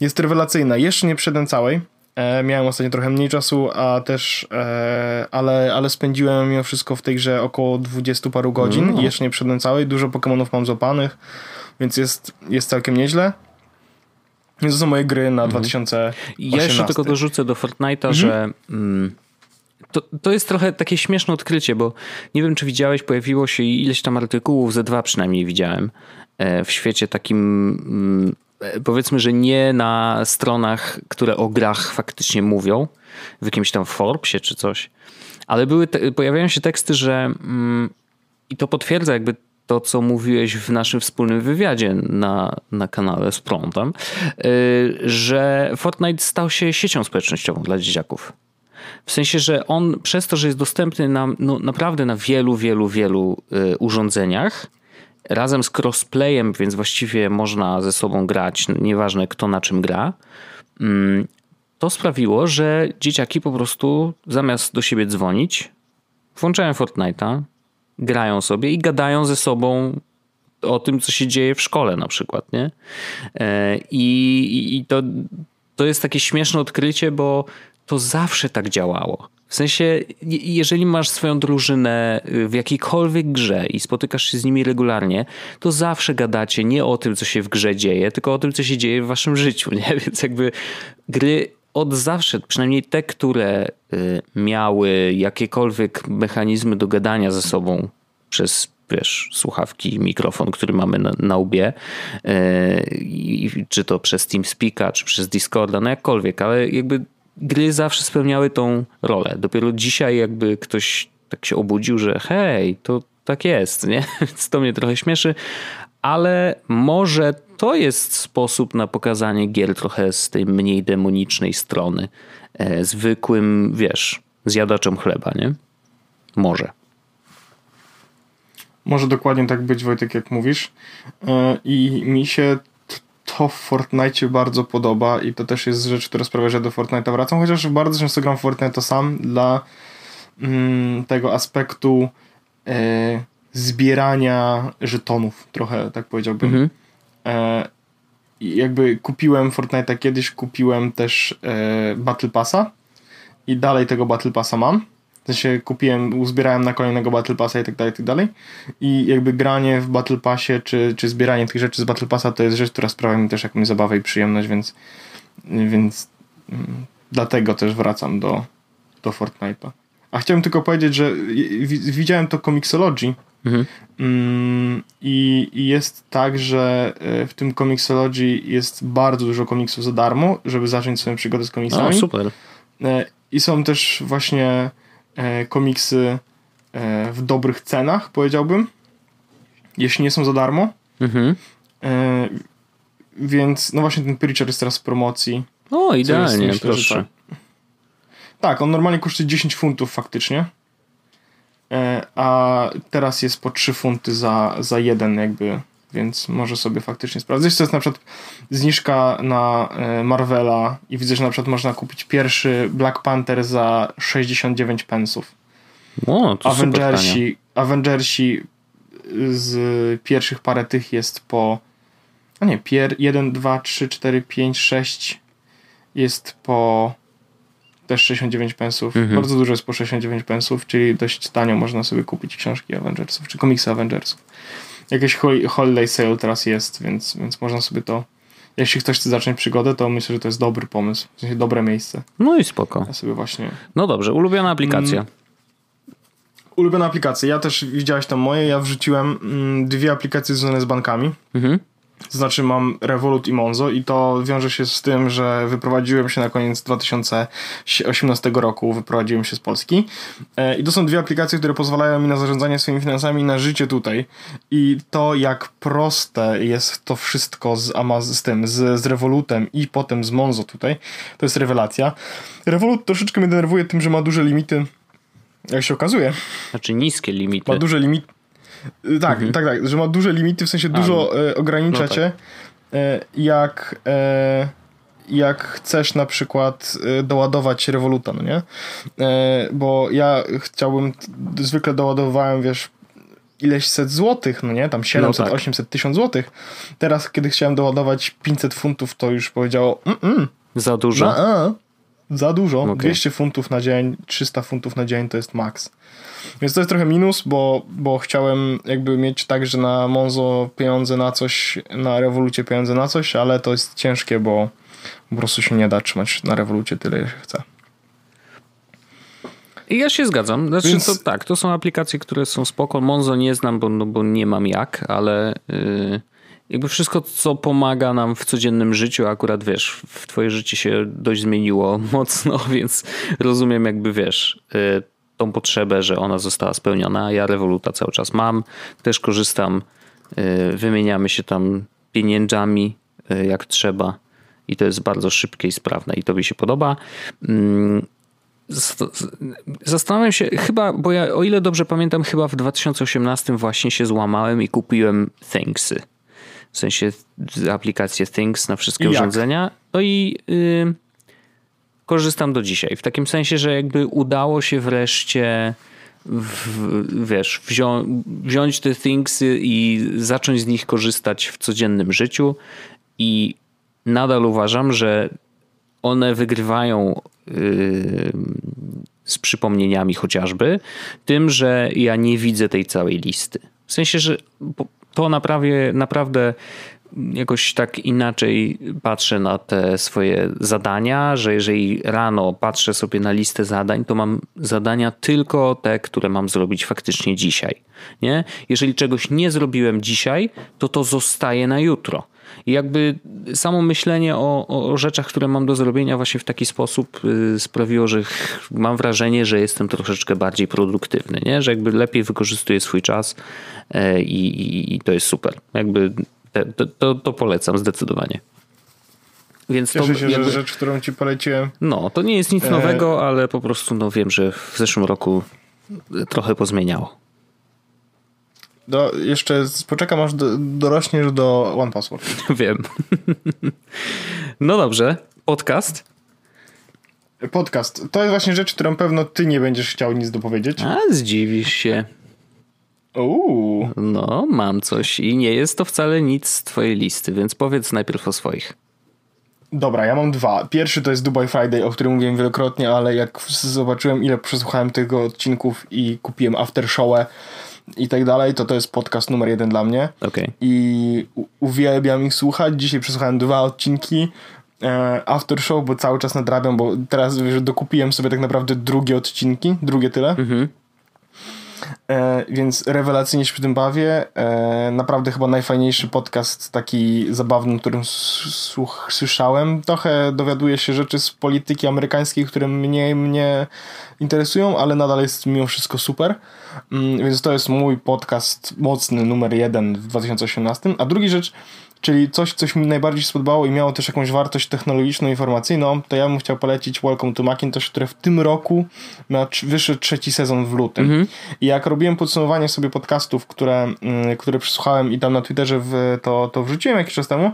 jest rewelacyjna. Jeszcze nie przedem całej. E, miałem ostatnio trochę mniej czasu, a też, e, ale, ale spędziłem mimo wszystko w tej grze około 20 paru godzin mm. i jeszcze nie przedem całej. Dużo Pokémonów mam złapanych, więc jest, jest całkiem nieźle. To są moje gry na mm. 2018. Ja jeszcze tylko dorzucę do Fortnite'a, mm -hmm. że... Mm to, to jest trochę takie śmieszne odkrycie, bo nie wiem, czy widziałeś, pojawiło się ileś tam artykułów, ze dwa przynajmniej widziałem, e, w świecie takim mm, e, powiedzmy, że nie na stronach, które o grach faktycznie mówią, w jakimś tam Forbesie czy coś, ale były te, pojawiają się teksty, że mm, i to potwierdza jakby to, co mówiłeś w naszym wspólnym wywiadzie na, na kanale z prądem, że Fortnite stał się siecią społecznościową dla dzieciaków. W sensie, że on przez to, że jest dostępny na, no, naprawdę na wielu, wielu, wielu y, urządzeniach, razem z crossplayem, więc właściwie można ze sobą grać, nieważne kto na czym gra, mm, to sprawiło, że dzieciaki po prostu zamiast do siebie dzwonić, włączają Fortnite'a, grają sobie i gadają ze sobą o tym, co się dzieje w szkole na przykład, nie? E, I, i to, to jest takie śmieszne odkrycie, bo to zawsze tak działało. W sensie, jeżeli masz swoją drużynę y, w jakiejkolwiek grze i spotykasz się z nimi regularnie, to zawsze gadacie nie o tym, co się w grze dzieje, tylko o tym, co się dzieje w waszym życiu, nie? Więc jakby gry od zawsze, przynajmniej te, które y, miały jakiekolwiek mechanizmy do gadania ze sobą przez wiesz, słuchawki, mikrofon, który mamy na, na łbie, yy, czy to przez TeamSpeaka, czy przez Discorda, no jakkolwiek, ale jakby gry zawsze spełniały tą rolę. Dopiero dzisiaj jakby ktoś tak się obudził, że hej, to tak jest, nie? Więc to mnie trochę śmieszy, ale może to jest sposób na pokazanie gier trochę z tej mniej demonicznej strony. E, zwykłym, wiesz, zjadaczem chleba, nie? Może. Może dokładnie tak być, Wojtek, jak mówisz. E, I mi się to w Fortnite bardzo podoba i to też jest rzecz, która sprawia, że do Fortnite'a wracam, chociaż bardzo często gram w Fortnite to sam dla mm, tego aspektu e, zbierania żetonów, trochę tak powiedziałbym. Mhm. E, jakby kupiłem Fortnite'a kiedyś, kupiłem też e, Battle Passa i dalej tego Battle Passa mam. W sensie kupiłem, uzbierałem na kolejnego Battle Passa i tak dalej, i tak dalej. I jakby granie w Battle Passie, czy, czy zbieranie tych rzeczy z Battle Passa to jest rzecz, która sprawia mi też jakąś zabawę i przyjemność, więc, więc mm, dlatego też wracam do, do Fortnite'a. A chciałem tylko powiedzieć, że widziałem to Comixology mhm. Mm, I, I jest tak, że e, w tym Comixology jest bardzo dużo komiksów za darmo, żeby zacząć swoją przygodę z komiksami. O, super. E, I są też właśnie komiksy w dobrych cenach, powiedziałbym. Jeśli nie są za darmo. Mhm. Więc no właśnie ten Preacher jest teraz w promocji. O, idealnie, myślę, proszę. Tak. tak, on normalnie kosztuje 10 funtów faktycznie. E, a teraz jest po 3 funty za, za jeden jakby, więc może sobie faktycznie sprawdzić. To jest na przykład zniżka na e, Marvela i widzę, że na przykład można kupić pierwszy Black Panther za 69 pensów. O, to Avengersi, Avengersi z pierwszych parę tych jest po a nie, pier 1, 2, 3, 4, 5, 6 jest po też 69 pensów. Mhm. Bardzo dużo jest po 69 pensów, czyli dość tanio można sobie kupić książki Avengersów, czy komiksy Avengersów. Jakieś holiday sale teraz jest, więc, więc można sobie to jeśli ktoś chce zacząć przygodę, to myślę, że to jest dobry pomysł. W sensie dobre miejsce. No i spoko. Ja sobie właśnie... No dobrze, ulubiona aplikacja. Mm, ulubiona aplikacja. Ja też widziałeś tam moje. Ja wrzuciłem mm, dwie aplikacje związane z bankami. Mhm. To znaczy mam Revolut i Monzo i to wiąże się z tym, że wyprowadziłem się na koniec 2018 roku, wyprowadziłem się z Polski e, i to są dwie aplikacje, które pozwalają mi na zarządzanie swoimi finansami na życie tutaj i to jak proste jest to wszystko z, Amaz z tym, z, z Revolutem i potem z Monzo tutaj, to jest rewelacja. Revolut troszeczkę mnie denerwuje tym, że ma duże limity jak się okazuje. Znaczy niskie limity. Ma duże limity tak, mhm. tak, tak, że ma duże limity, w sensie A, dużo no. e, ogranicza no cię, tak. jak, jak chcesz na przykład doładować rewoluta, no nie? Bo ja chciałbym, zwykle doładowałem, wiesz, ileś set złotych, no nie? Tam 700, no tak. 800, 1000 złotych. Teraz, kiedy chciałem doładować 500 funtów, to już powiedziało mm -mm. Za dużo? No, za dużo. Okay. 200 funtów na dzień, 300 funtów na dzień to jest maks. Więc to jest trochę minus, bo, bo chciałem jakby mieć tak, że na Monzo pieniądze na coś, na rewolucie pieniądze na coś, ale to jest ciężkie, bo po prostu się nie da trzymać na rewolucie tyle, ile się chce. I ja się zgadzam. Znaczy, Więc... to, tak, to są aplikacje, które są spoko. Monzo nie znam, bo, no, bo nie mam jak, ale yy, jakby wszystko, co pomaga nam w codziennym życiu, akurat wiesz, w twoje życie się dość zmieniło mocno, więc rozumiem jakby wiesz, yy, tą potrzebę, że ona została spełniona. Ja rewoluta cały czas mam, też korzystam, y, wymieniamy się tam pieniędzmi y, jak trzeba i to jest bardzo szybkie i sprawne i to mi się podoba. Mm, zastanawiam się, chyba, bo ja o ile dobrze pamiętam, chyba w 2018 właśnie się złamałem i kupiłem Thingsy. W sensie aplikację Things na wszystkie urządzenia. No i yy, korzystam do dzisiaj. W takim sensie, że jakby udało się wreszcie w, wiesz, wzią, wziąć te thingsy i zacząć z nich korzystać w codziennym życiu i nadal uważam, że one wygrywają yy, z przypomnieniami chociażby tym, że ja nie widzę tej całej listy. W sensie, że to naprawdę, naprawdę jakoś tak inaczej patrzę na te swoje zadania, że jeżeli rano patrzę sobie na listę zadań, to mam zadania tylko te, które mam zrobić faktycznie dzisiaj. Nie? Jeżeli czegoś nie zrobiłem dzisiaj, to to zostaje na jutro. I jakby samo myślenie o, o, rzeczach, które mam do zrobienia właśnie w taki sposób y, sprawiło, że mam wrażenie, że jestem troszeczkę bardziej produktywny, nie? że jakby lepiej wykorzystuję swój czas e, i, i, i to jest super. Jakby to, to, to polecam zdecydowanie. Więc Cieszę to, się, jakby, że rzecz, którą ci poleciłem. No, to nie jest nic e, nowego, e... ale po prostu no, wiem, że w zeszłym roku trochę pozmieniało. Do, jeszcze poczekam, aż do, dorośniesz do One Password. Wiem. no dobrze, podcast. Podcast. To jest właśnie rzecz, którą pewno ty nie będziesz chciał nic dopowiedzieć. A, zdziwisz się. Uuu. No, mam coś i nie jest to wcale nic z twojej listy, więc powiedz najpierw o swoich. Dobra, ja mam dwa. Pierwszy to jest Dubai Friday, o którym mówiłem wielokrotnie, ale jak zobaczyłem ile przesłuchałem tego odcinków i kupiłem aftershowę i tak dalej, to to jest podcast numer jeden dla mnie. Okay. I uwielbiam ich słuchać. Dzisiaj przesłuchałem dwa odcinki e, after show, bo cały czas nadrabiam, bo teraz wiesz, dokupiłem sobie tak naprawdę drugie odcinki, drugie tyle. Mhm. E, więc rewelacyjnie się przy tym bawię. E, naprawdę chyba najfajniejszy podcast taki zabawny, którym słuch, słyszałem. Trochę dowiaduję się rzeczy z polityki amerykańskiej, które mniej mnie interesują, ale nadal jest mimo wszystko super. Mm, więc to jest mój podcast mocny numer jeden w 2018. A drugi rzecz, czyli coś, coś mi najbardziej spodobało i miało też jakąś wartość technologiczną, informacyjną, to ja bym chciał polecić Welcome to Macintosh, które w tym roku ma wyszedł trzeci sezon w lutym. Mhm. I jak robiłem podsumowanie sobie podcastów, które, mm, które przesłuchałem i tam na Twitterze w, to, to wrzuciłem jakiś czas temu,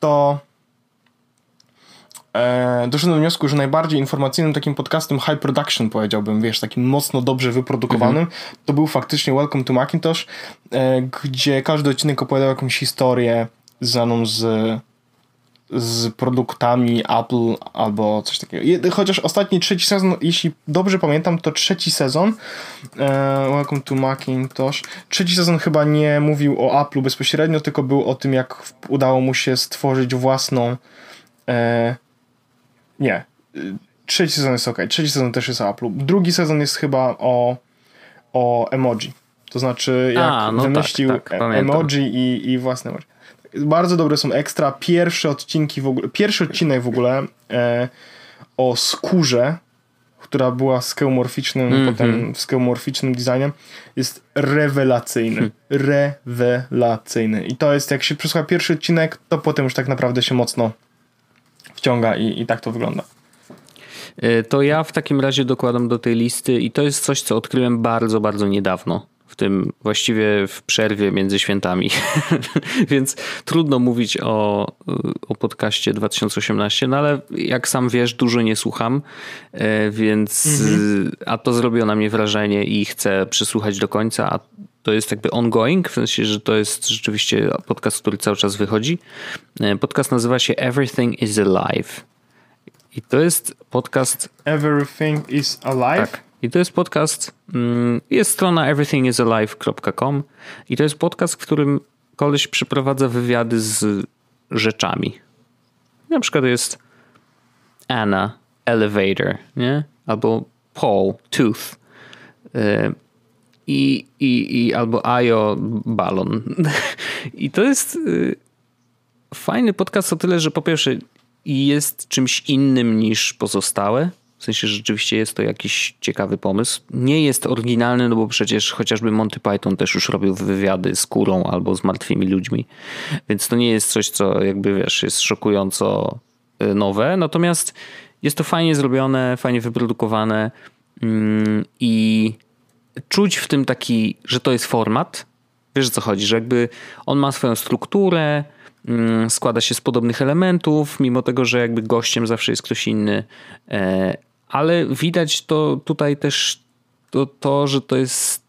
to e, doszedłem do wniosku, że najbardziej informacyjnym takim podcastem high production powiedziałbym, wiesz, takim mocno dobrze wyprodukowanym, mhm. to był faktycznie Welcome to Macintosh, e, gdzie każdy odcinek opowiadał jakąś historię znaną z, z produktami Apple albo coś takiego. Chociaż ostatni trzeci sezon, jeśli dobrze pamiętam, to trzeci sezon e, Welcome to Macintosh. Trzeci sezon chyba nie mówił o Apple'u bezpośrednio, tylko był o tym, jak udało mu się stworzyć własną e, nie. Trzeci sezon jest ok. Trzeci sezon też jest o Apple'u. Drugi sezon jest chyba o, o emoji. To znaczy, jak A, no wymyślił tak, tak, emoji i, i własne emoji bardzo dobre są ekstra. Pierwsze odcinki w ogóle, pierwszy odcinek w ogóle e, o skórze, która była skeumorficznym, mm -hmm. potem skeumorficznym designem, jest rewelacyjny. Hmm. Rewelacyjny. I to jest, jak się przesłucha pierwszy odcinek, to potem już tak naprawdę się mocno wciąga i, i tak to wygląda. E, to ja w takim razie dokładam do tej listy i to jest coś, co odkryłem bardzo, bardzo niedawno w tym właściwie w przerwie między świętami. Więc trudno mówić o, o podcaście 2018, no ale jak sam wiesz, dużo nie słucham, e, więc mhm. a to zrobiło na mnie wrażenie i chcę przysłuchać do końca, a to jest jakby ongoing, w sensie, że to jest rzeczywiście podcast, który cały czas wychodzi. E, podcast nazywa się Everything is Alive. I to jest podcast. Everything is Alive? Tak. I to jest podcast, mm, jest strona everythingisalive.com i to jest podcast, w którym koleś przeprowadza wywiady z rzeczami. Na przykład jest Anna, Elevator, nie? Albo Paul, Tooth. Y, I, i, i albo Ayo, Balon. I to jest y, fajny podcast o tyle, że po pierwsze jest czymś innym niż pozostałe w sensie, że rzeczywiście jest to jakiś ciekawy pomysł. Nie jest oryginalny, no bo przecież chociażby Monty Python też już robił wywiady z kurą albo z martwymi ludźmi. Więc to nie jest coś, co jakby wiesz, jest szokująco y, nowe. Natomiast jest to fajnie zrobione, fajnie wyprodukowane mm, i czuć w tym taki, że to jest format. Wiesz o co chodzi, że jakby on ma swoją strukturę, mm, składa się z podobnych elementów, mimo tego, że jakby gościem zawsze jest ktoś inny e, ale widać to tutaj też to, to, że to jest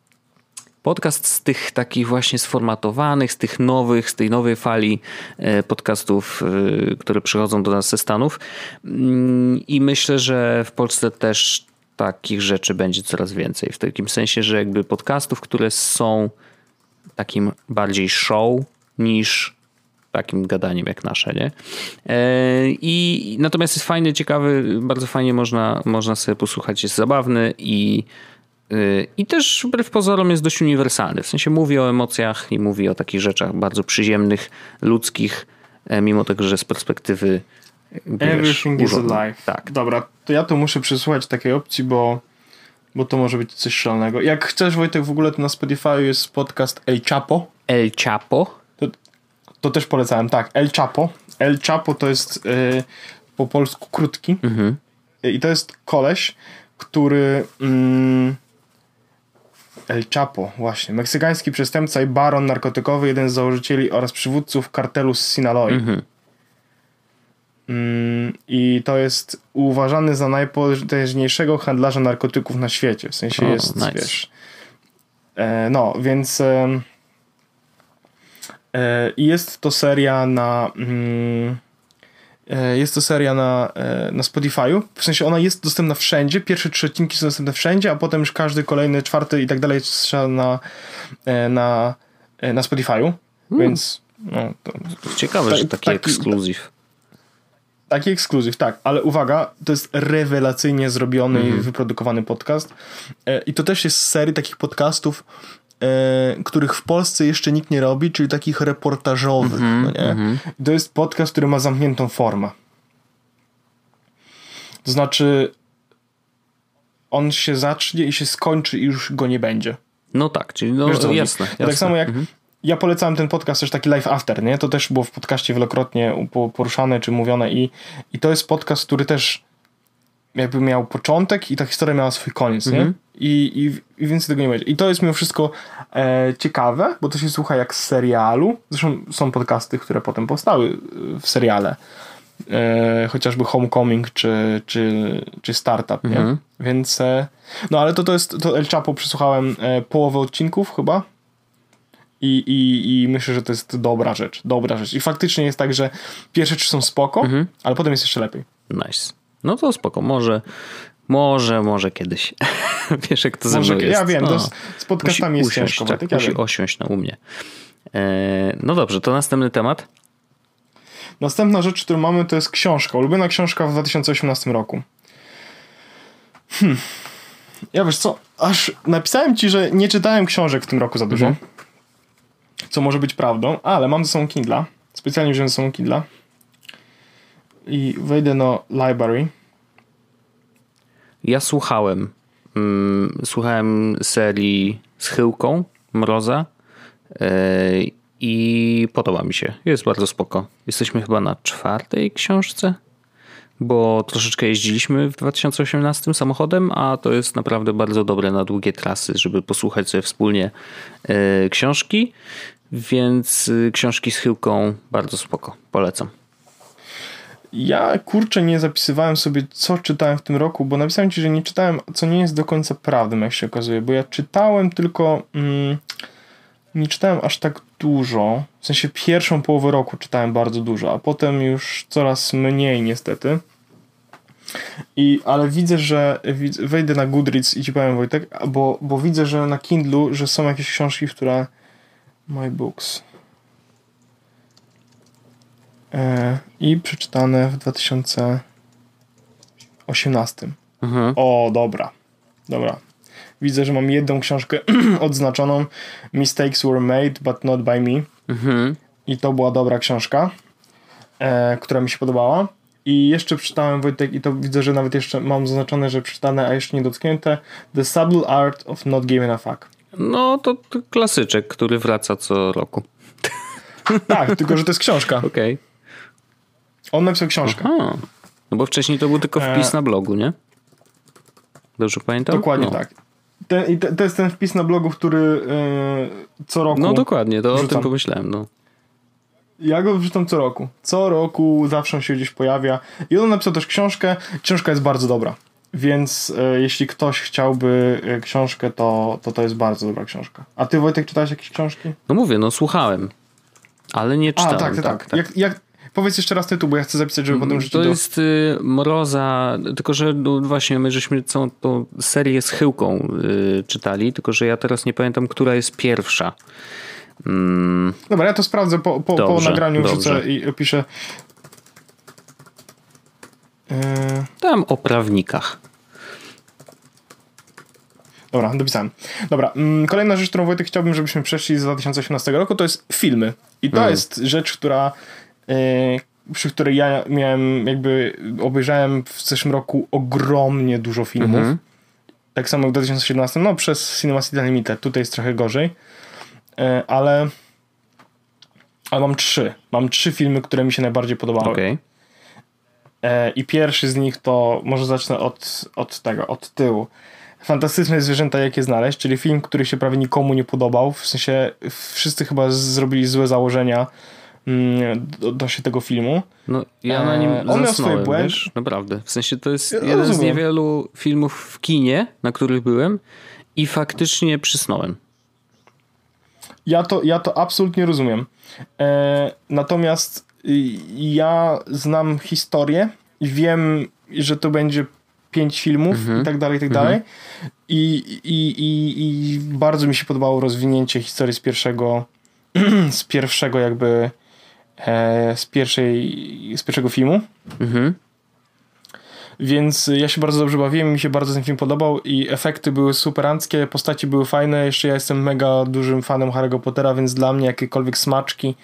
podcast z tych takich właśnie sformatowanych, z tych nowych, z tej nowej fali e, podcastów, e, które przychodzą do nas ze Stanów. Mm, I myślę, że w Polsce też takich rzeczy będzie coraz więcej. W takim sensie, że jakby podcastów, które są takim bardziej show niż takim gadaniem jak nasze, nie? E, I natomiast jest fajny, ciekawy, bardzo fajnie można, można sobie posłuchać, jest zabawny i e, i też wbrew pozorom jest dość uniwersalny. W sensie mówi o emocjach i mówi o takich rzeczach bardzo przyziemnych, ludzkich, e, mimo tego, że z perspektywy. Everything wiesz, is alive. Tak. Dobra, to ja to muszę przesłuchać takiej opcji, bo, bo to może być coś szalonego. Jak chcesz, Wojtek, w ogóle to na Spotify jest podcast El Chapo. El Chapo. To też polecałem, tak. El Chapo. El Chapo to jest y, po polsku krótki. Mhm. I to jest koleś, który. Mm, El Chapo, właśnie. Meksykański przestępca i baron narkotykowy, jeden z założycieli oraz przywódców kartelu z Sinaloa. Mhm. Mm, I to jest uważany za najpotężniejszego handlarza narkotyków na świecie. W sensie jest, nice. wiesz, E, no, więc e, e, jest to seria na mm, e, jest to seria na, e, na Spotify'u. W sensie ona jest dostępna wszędzie. Pierwsze trzy odcinki są dostępne wszędzie, a potem już każdy kolejny, czwarty i tak dalej trzeba na, na, na Spotify'u. Hmm. Więc no, to, Ciekawe, ta, że taki, taki ekskluzyw. Taki ekskluzyw, tak, ale uwaga, to jest rewelacyjnie zrobiony mm i mhm. wyprodukowany podcast. I to też jest z serii takich podcastów, których w Polsce jeszcze nikt nie robi, czyli takich reportażowych. Mm -hmm, no nie? Mm -hmm. To jest podcast, który ma zamkniętą formę. To znaczy, on się zacznie i się skończy i już go nie będzie. No tak, czyli no, Wiesz, jasne, jasne. Tak samo jak mhm ja polecałem ten podcast też taki live after, nie? To też było w podcaście wielokrotnie poruszane czy mówione i, i to jest podcast, który też jakby miał początek i ta historia miała swój koniec, nie? Mm -hmm. I, i, I więcej tego nie będzie. I to jest mimo wszystko e, ciekawe, bo to się słucha jak z serialu. Zresztą są podcasty, które potem powstały e, w seriale. E, chociażby Homecoming czy, czy, czy Startup, nie? Mm -hmm. Więc e, no ale to, to jest, to El Chapo przesłuchałem e, połowę odcinków chyba i, i, I myślę, że to jest dobra rzecz. Dobra rzecz. I faktycznie jest tak, że pierwsze trzy są spoko, mhm. ale potem jest jeszcze lepiej. Nice. No to spoko. Może, może, może kiedyś. Wiesz, jak to ze mną jest. Ja wiem, no. z, podcastami jest usiąść, ciężko. Tak, musi ja osiąść na umie. E, no dobrze, to następny temat. Następna rzecz, którą mamy, to jest książka. Ulubiona książka w 2018 roku. Hmm. Ja wiesz co, aż napisałem ci, że nie czytałem książek w tym roku za dużo. Mhm co może być prawdą, ale mam ze sobą Kindla. Specjalnie wziąłem ze sobą Kindla. I wejdę na library. Ja słuchałem. Mm, słuchałem serii z Mroza yy, i podoba mi się. Jest bardzo spoko. Jesteśmy chyba na czwartej książce, bo troszeczkę jeździliśmy w 2018 samochodem, a to jest naprawdę bardzo dobre na długie trasy, żeby posłuchać sobie wspólnie yy, książki. Więc y, książki z chyłką bardzo spoko. Polecam. Ja kurczę nie zapisywałem sobie, co czytałem w tym roku, bo napisałem ci, że nie czytałem, co nie jest do końca prawdą, jak się okazuje, bo ja czytałem tylko. Mm, nie czytałem aż tak dużo. W sensie pierwszą połowę roku czytałem bardzo dużo, a potem już coraz mniej niestety. I, ale widzę, że wejdę na Goodreads i ci powiem Wojtek, bo, bo widzę, że na Kindlu, że są jakieś książki, które My Books. E, I przeczytane w 2018. Mhm. O, dobra. Dobra. Widzę, że mam jedną książkę odznaczoną Mistakes were made, but not by me. Mhm. I to była dobra książka, e, która mi się podobała. I jeszcze przeczytałem, Wojtek, i to widzę, że nawet jeszcze mam zaznaczone, że przeczytane, a jeszcze nie dotknięte The Subtle Art of Not Giving a Fuck. No to, to klasyczek, który wraca co roku. Tak, tylko że to jest książka. Okej. Okay. On napisał książkę. Aha. No bo wcześniej to był tylko wpis e... na blogu, nie? Dobrze pamiętam? Dokładnie no. tak. Ten, te, to jest ten wpis na blogu, który yy, co roku. No dokładnie, to wrzucam. o tym pomyślałem. No. Ja go wrzucam co roku. Co roku zawsze on się gdzieś pojawia. I on napisał też książkę. Książka jest bardzo dobra. Więc e, jeśli ktoś chciałby książkę, to, to to jest bardzo dobra książka. A ty Wojtek czytałeś jakieś książki? No mówię, no słuchałem, ale nie czytałem. A, tak, tak, tak. tak. Jak, jak, powiedz jeszcze raz tytuł, bo ja chcę zapisać, żeby potem rzucić To do... jest y, Mroza, tylko że no, właśnie my żeśmy całą tą serię z Chyłką y, czytali, tylko że ja teraz nie pamiętam, która jest pierwsza. Mm. Dobra, ja to sprawdzę po, po, dobrze, po nagraniu, wrzucę i opiszę. Yy... Tam o prawnikach. Dobra, dopisałem. Dobra, mm, kolejna rzecz, którą Wojtek chciałbym, żebyśmy przeszli z 2018 roku, to jest filmy. I to mm. jest rzecz, która przy której ja miałem jakby obejrzałem w zeszłym roku ogromnie dużo filmów. -hmm. Tak samo w 2017, no przez Cinema City Unlimited, tutaj jest trochę gorzej. Yy, ale ale mam trzy. Mam trzy filmy, które mi się najbardziej podobały. Okay. I pierwszy z nich to, może zacznę od, od tego, od tyłu. Fantastyczne zwierzęta, jakie znaleźć, czyli film, który się prawie nikomu nie podobał. W sensie wszyscy chyba zrobili złe założenia mm, się tego filmu. No, ja na nim e, On miał swoje błędy. Wiesz, naprawdę. W sensie to jest ja jeden rozumiem. z niewielu filmów w kinie, na których byłem i faktycznie przysnąłem. Ja to, ja to absolutnie rozumiem. E, natomiast ja znam historię i wiem, że to będzie pięć filmów mhm. i tak dalej, i tak dalej. Mhm. I, i, i, I bardzo mi się podobało rozwinięcie historii z pierwszego z pierwszego jakby e, z pierwszej z pierwszego filmu. Mhm. Więc ja się bardzo dobrze bawiłem, mi się bardzo ten film podobał i efekty były superanckie, postaci były fajne. Jeszcze ja jestem mega dużym fanem Harry'ego Pottera, więc dla mnie jakiekolwiek smaczki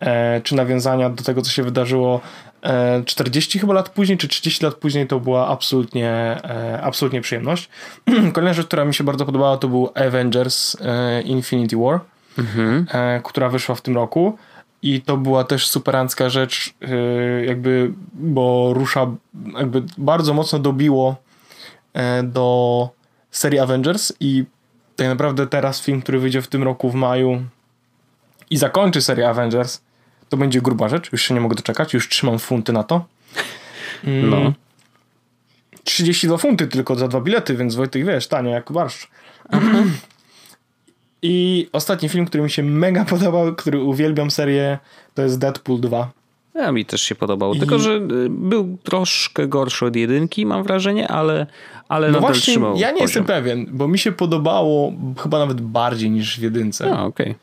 e, czy nawiązania do tego, co się wydarzyło e, 40 chyba lat później, czy 30 lat później, to była absolutnie, e, absolutnie przyjemność. Kolejna rzecz, która mi się bardzo podobała, to był Avengers e, Infinity War, mhm. E, która wyszła w tym roku. I to była też superancka rzecz, y, jakby, bo rusza, jakby bardzo mocno dobiło e, do serii Avengers i tak naprawdę teraz film, który wyjdzie w tym roku w maju i zakończy serię Avengers, to będzie gruba rzecz. Już się nie mogę doczekać, już trzymam funty na to. Mm. No. 32 funty tylko za dwa bilety, więc Wojtek wiesz, tanio jak barszcz. I ostatni film, który mi się mega podobał, który uwielbiam serię, to jest Deadpool 2. Ja mi też się podobał, I... tylko że y, był troszkę gorszy od jedynki, mam wrażenie, ale, ale no właśnie, ja nie poziom. jestem pewien, bo mi się podobało chyba nawet bardziej niż w jedynce. A, okej. Okay.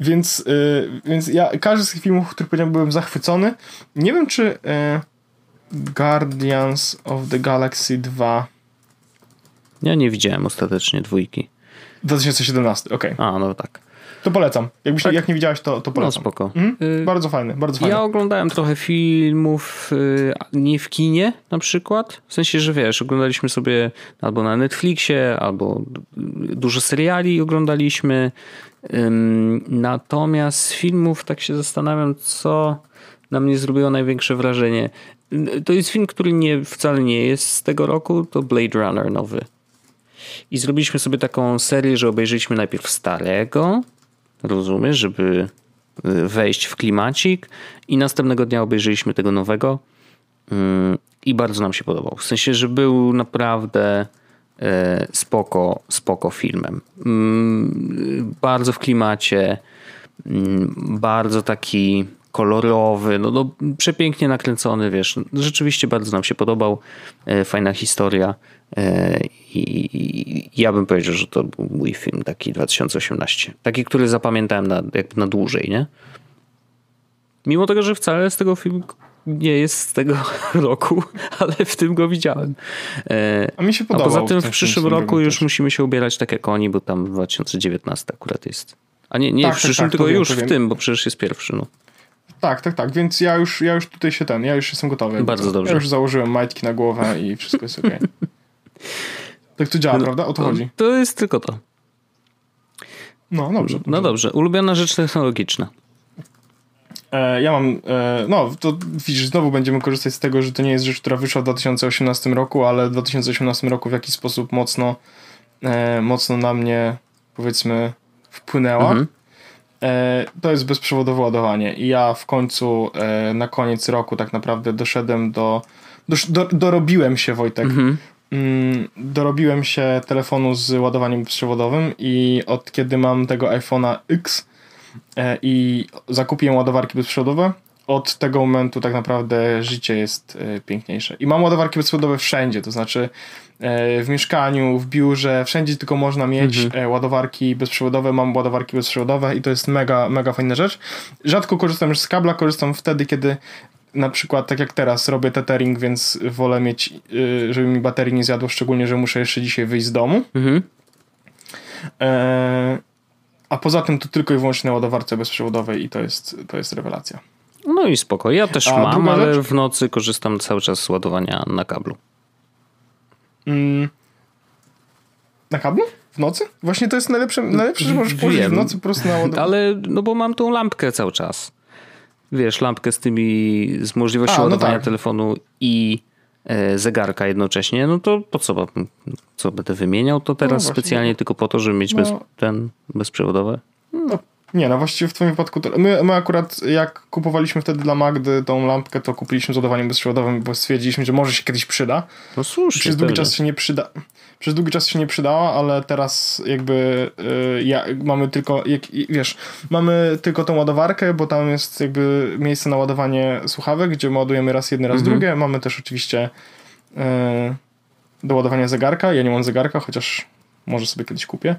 Więc, y, więc ja każdy z tych filmów, który powiedziałem, byłem zachwycony. Nie wiem, czy y, Guardians of the Galaxy 2 ja nie widziałem ostatecznie dwójki. 2017, okej. Okay. A, no tak. To polecam. Jakbyś, tak. Jak nie widziałeś, to, to polecam. No spoko. Mhm. Y bardzo fajny, bardzo fajny. Ja oglądałem trochę filmów y nie w kinie na przykład. W sensie, że wiesz, oglądaliśmy sobie albo na Netflixie, albo dużo seriali oglądaliśmy. Ym, natomiast filmów tak się zastanawiam, co na mnie zrobiło największe wrażenie. To jest film, który nie, wcale nie jest z tego roku, to Blade Runner nowy. I zrobiliśmy sobie taką serię, że obejrzeliśmy najpierw starego, rozumiesz, żeby y, wejść w klimacik i następnego dnia obejrzeliśmy tego nowego mm, i bardzo nam się podobał. W sensie, że był naprawdę e, spoko, spoko filmem. Mm, bardzo w klimacie, mm, bardzo taki kolorowy, no, no przepięknie nakręcony, wiesz. Rzeczywiście bardzo nam się podobał. E, fajna historia. E, I ja bym powiedział, że to był mój film taki 2018. Taki, który zapamiętałem na, jakby na dłużej, nie? Mimo tego, że wcale z tego filmu nie jest z tego roku, ale w tym go widziałem. E, A mi się podobał. A poza tym w przyszłym roku już też. musimy się ubierać tak jak oni, bo tam 2019 akurat jest. A nie, nie tak, w tak, przyszłym, tak, tylko już wiem, w tym, bo przecież jest pierwszy. No. Tak, tak, tak, więc ja już, ja już tutaj się ten, ja już jestem gotowy. Bardzo dobrze. Ja już założyłem majtki na głowę i wszystko jest ok. tak to działa, no, prawda? O to chodzi. To jest tylko to. No, dobrze. No dobrze. Ulubiona rzecz technologiczna. E, ja mam, e, no to widzisz, znowu będziemy korzystać z tego, że to nie jest rzecz, która wyszła w 2018 roku, ale w 2018 roku w jakiś sposób mocno, e, mocno na mnie, powiedzmy, wpłynęła. Mhm. E, to jest bezprzewodowe ładowanie i ja w końcu e, na koniec roku tak naprawdę doszedłem do, do, do dorobiłem się Wojtek mhm. Mm, dorobiłem się telefonu z ładowaniem bezprzewodowym i od kiedy mam tego iPhone'a X e, i zakupiłem ładowarki bezprzewodowe od tego momentu tak naprawdę życie jest piękniejsze. I mam ładowarki bezprzewodowe wszędzie, to znaczy w mieszkaniu, w biurze, wszędzie tylko można mieć mhm. E, ładowarki bezprzewodowe, mam ładowarki bezprzewodowe i to jest mega, mega fajna rzecz. Rzadko korzystam już z kabla, korzystam wtedy, kiedy na przykład tak jak teraz robię tethering, więc wolę mieć, y, żeby mi baterii nie zjadło, szczególnie, że muszę jeszcze dzisiaj wyjść z domu. Mhm. E, a poza tym to tylko i wyłącznie na ładowarce bezprzewodowej i to jest, to jest rewelacja. No i spoko. Ja też a mam, ale rzecz? w nocy korzystam cały czas z ładowania na kablu. Mm, na kablu? W nocy? Właśnie to jest najlepsze, najlepsze że możesz położyć w nocy po prostu na ładowanie. Ale, no bo mam tą lampkę cały czas. Wiesz, lampkę z tymi, z możliwością A, no ładowania tak. telefonu i e, zegarka jednocześnie, no to po co, co będę wymieniał to teraz no specjalnie tylko po to, żeby mieć no. bez, ten bezprzewodowe? No, Nie, no właściwie w twoim wypadku to, my, my akurat jak kupowaliśmy wtedy dla Magdy tą lampkę, to kupiliśmy z ładowaniem bezprzewodowym, bo stwierdziliśmy, że może się kiedyś przyda. No słusznie. Przez długi czas się nie przyda. Przez długi czas się nie przydała, ale teraz jakby y, ja, mamy tylko, jak, wiesz, mamy tylko tą ładowarkę, bo tam jest jakby miejsce na ładowanie słuchawek, gdzie ładujemy raz jedny, raz mhm. drugie. Mamy też oczywiście y, do ładowania zegarka. Ja nie mam zegarka, chociaż może sobie kiedyś kupię.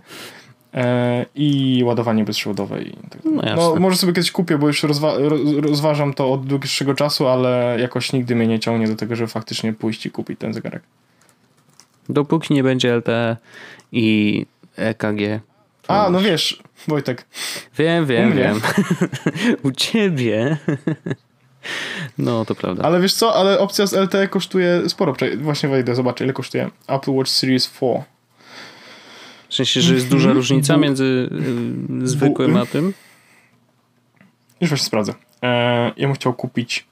E, i ładowanie bezprzewodowe. I tak no, no, może sobie kiedyś kupię, bo już rozwa rozważam to od dłuższego czasu, ale jakoś nigdy mnie nie ciągnie do tego, żeby faktycznie pójść i kupić ten zegarek. Dopóki nie będzie LTE i EKG. A, no wiesz, Wojtek. Wiem, wiem, wiem. U ciebie. No, to prawda. Ale wiesz co, ale opcja z LTE kosztuje sporo. Właśnie wejdę, zobaczę ile kosztuje Apple Watch Series 4. W sensie, że jest duża różnica między y, zwykłym a tym? Już właśnie sprawdzę. E, ja bym chciał kupić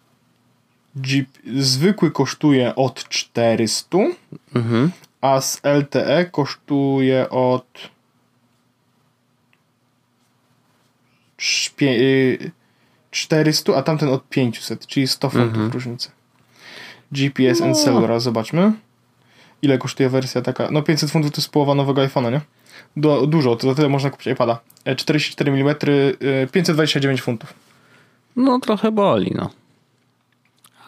Jeep. Zwykły kosztuje od 400, mhm. a z LTE kosztuje od 400, y, a tamten od 500, czyli 100 funtów mhm. różnicy. GPS no. and Cellular, zobaczmy. Ile kosztuje wersja taka? No 500 funtów to jest połowa nowego iPhone'a, nie? Du dużo, to za tyle można kupić iPada. 44 mm, 529 funtów. No trochę boli, no.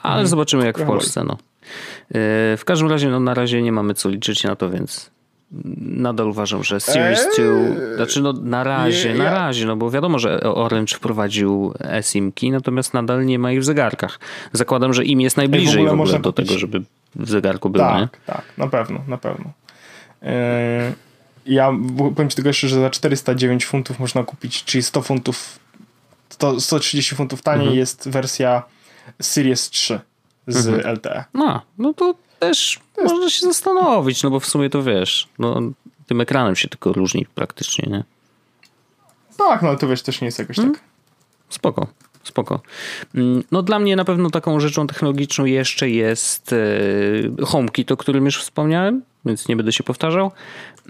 Ale hmm. zobaczymy jak w Polsce, no. E, w każdym razie, no na razie nie mamy co liczyć na to, więc nadal uważam, że Series 2, eee, znaczy no na razie, nie, na razie, no bo wiadomo, że Orange wprowadził eSIM-ki, natomiast nadal nie ma ich w zegarkach. Zakładam, że im jest najbliżej w ogóle, w ogóle do kupić... tego, żeby w zegarku było, tak, nie? Tak, na pewno, na pewno. Yy, ja powiem ci tylko jeszcze, że za 409 funtów można kupić, czyli 100 funtów, 100, 130 funtów taniej mhm. jest wersja Series 3 z mhm. LTE. No, no to też jest... można się zastanowić, no bo w sumie to wiesz, no, tym ekranem się tylko różni praktycznie, nie? Tak, no ale to wiesz, też nie jest jakoś hmm? tak. Spoko, spoko. Mm, no dla mnie na pewno taką rzeczą technologiczną jeszcze jest e, HomeKit, o którym już wspomniałem, więc nie będę się powtarzał.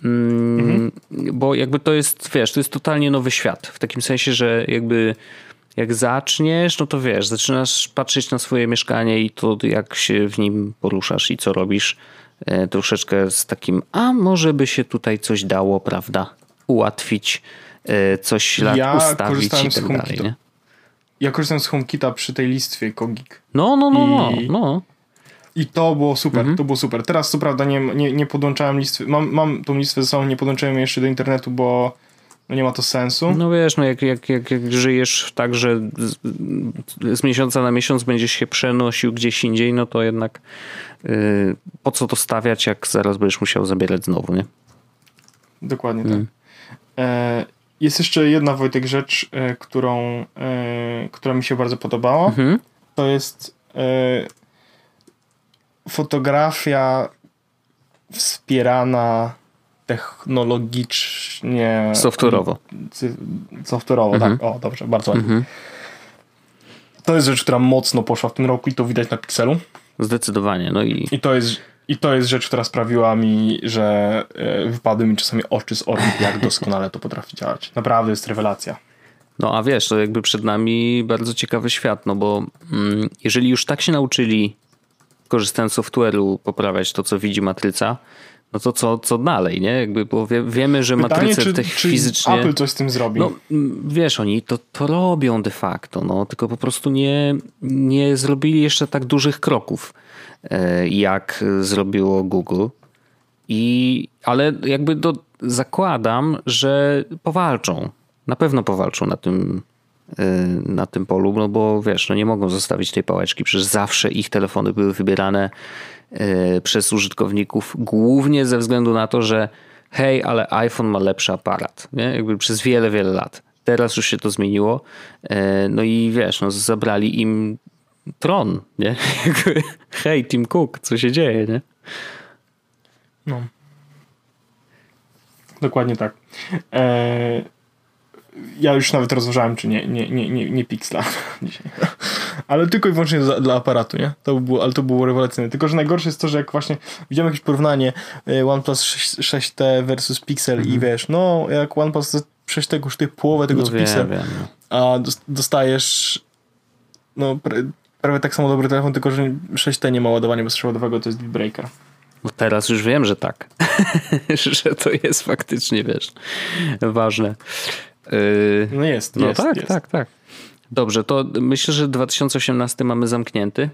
Mm, mhm. Bo jakby to jest, wiesz, to jest totalnie nowy świat. W takim sensie, że jakby jak zaczniesz, no to wiesz, zaczynasz patrzeć na swoje mieszkanie i to jak się w nim poruszasz i co robisz. E, troszeczkę z takim, a może by się tutaj coś dało, prawda? Ułatwić, e, coś ja ustawić i tak dalej, nie? Ja korzystam z HomeKita przy tej listwie Kogik. No, no, no, I... no. no. I to było super, mhm. to było super. Teraz co prawda nie, nie, nie podłączałem listy, mam, mam tą listę ze sobą, nie podłączyłem jej jeszcze do internetu, bo no nie ma to sensu. No wiesz, no jak, jak, jak, jak żyjesz tak, że z, z, miesiąca na miesiąc będziesz się przenosił gdzieś indziej, no to jednak yy, po co to stawiać, jak zaraz będziesz musiał zabierać znowu, nie? Dokładnie tak. Mm. E, jest jeszcze jedna, Wojtek, rzecz, e, którą, e, która mi się bardzo podobała. Mhm. To jest e, fotografia wspierana technologicznie. Software'owo. Software'owo, tak. mhm. tak. O, dobrze, bardzo ładnie. Mhm. To jest rzecz, która mocno poszła w tym roku i to widać na Pixelu. Zdecydowanie. No i... I, to, jest, i to jest rzecz, która sprawiła mi, że e, wypadły mi czasami oczy z orbit, jak doskonale to potrafi działać. Naprawdę jest rewelacja. No a wiesz, to jakby przed nami bardzo ciekawy świat, no bo mm, jeżeli już tak się nauczyli korzystając z software'u poprawiać to, co widzi matryca, no to co, co dalej, nie? Jakby, bo wie, wiemy, że Pytanie, matryce czy, tych czy fizycznie... Apple coś z tym zrobi? No, wiesz, oni to, to robią de facto, no, tylko po prostu nie, nie zrobili jeszcze tak dużych kroków, e, jak zrobiło Google. I, ale jakby do, zakładam, że powalczą. Na pewno powalczą na tym, e, na tym polu, no bo wiesz, no nie mogą zostawić tej pałeczki, przecież zawsze ich telefony były wybierane przez użytkowników, głównie ze względu na to, że hej, ale iPhone ma lepszy aparat, nie? Jakby przez wiele, wiele lat. Teraz już się to zmieniło. E, no i wiesz, no zabrali im tron, nie? Hej, Tim Cook, co się dzieje, nie? No. Dokładnie tak. Eee, ja już nawet rozważałem, czy nie, nie, nie, nie, nie Pixla dzisiaj. Ale tylko i wyłącznie dla, dla, aparatu, nie? To by było, ale to było rewelacyjne. Tylko, że najgorsze jest to, że jak właśnie widziałem jakieś porównanie e, OnePlus 6, 6T versus Pixel mhm. i wiesz, no jak OnePlus przecież tego kosztuje połowę tego, No co wiem, Pixel. wiem. no. A dos- dostajesz no pra- prawie tak samo dobry telefon, tylko że 6T nie ma ładowania bezprzewodowego, to jest breaker. No teraz już wiem, że tak. że to jest faktycznie, wiesz, ważne. Yy, No jest, no jest, tak, jest. tak, tak. Dobrze, to myślę, że 2018 mamy zamknięty.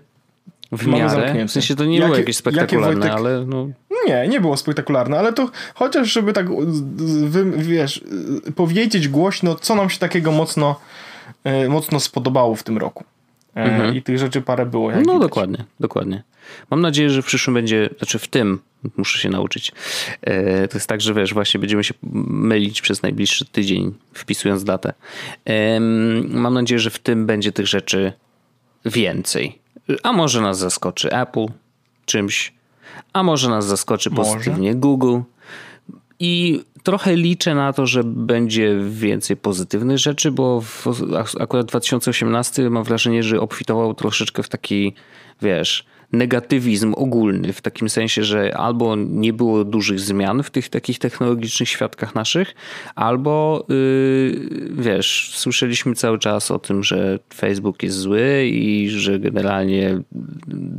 W Mamy miarę. zamknięty. W sensie to nie Jakie- było jakieś spektakularne, jakie, Wojtek- ale no, Nie, nie było spektakularne, ale to chociaż żeby tak, wiesz, powiedzieć głośno, co nam się takiego mocno, y, mocno spodobało w tym roku. E, Mhm. I tych rzeczy parę było. No widać. dokładnie, dokładnie. Mam nadzieję, że w przyszłym będzie, znaczy w tym muszę się nauczyć. E, To jest tak, że wiesz, właśnie będziemy się mylić przez najbliższy tydzień, wpisując datę. Mam nadzieję, że w tym będzie tych rzeczy więcej. A może nas zaskoczy Apple czymś, a może nas zaskoczy Może. pozytywnie Google. I trochę liczę na to, że będzie więcej pozytywnych rzeczy, bo w, akurat 2018 mam wrażenie, że obfitował troszeczkę w taki, wiesz, negatywizm ogólny, w takim sensie, że albo nie było dużych zmian w tych takich technologicznych świadkach naszych, albo yy, wiesz, słyszeliśmy cały czas o tym, że Facebook jest zły i że generalnie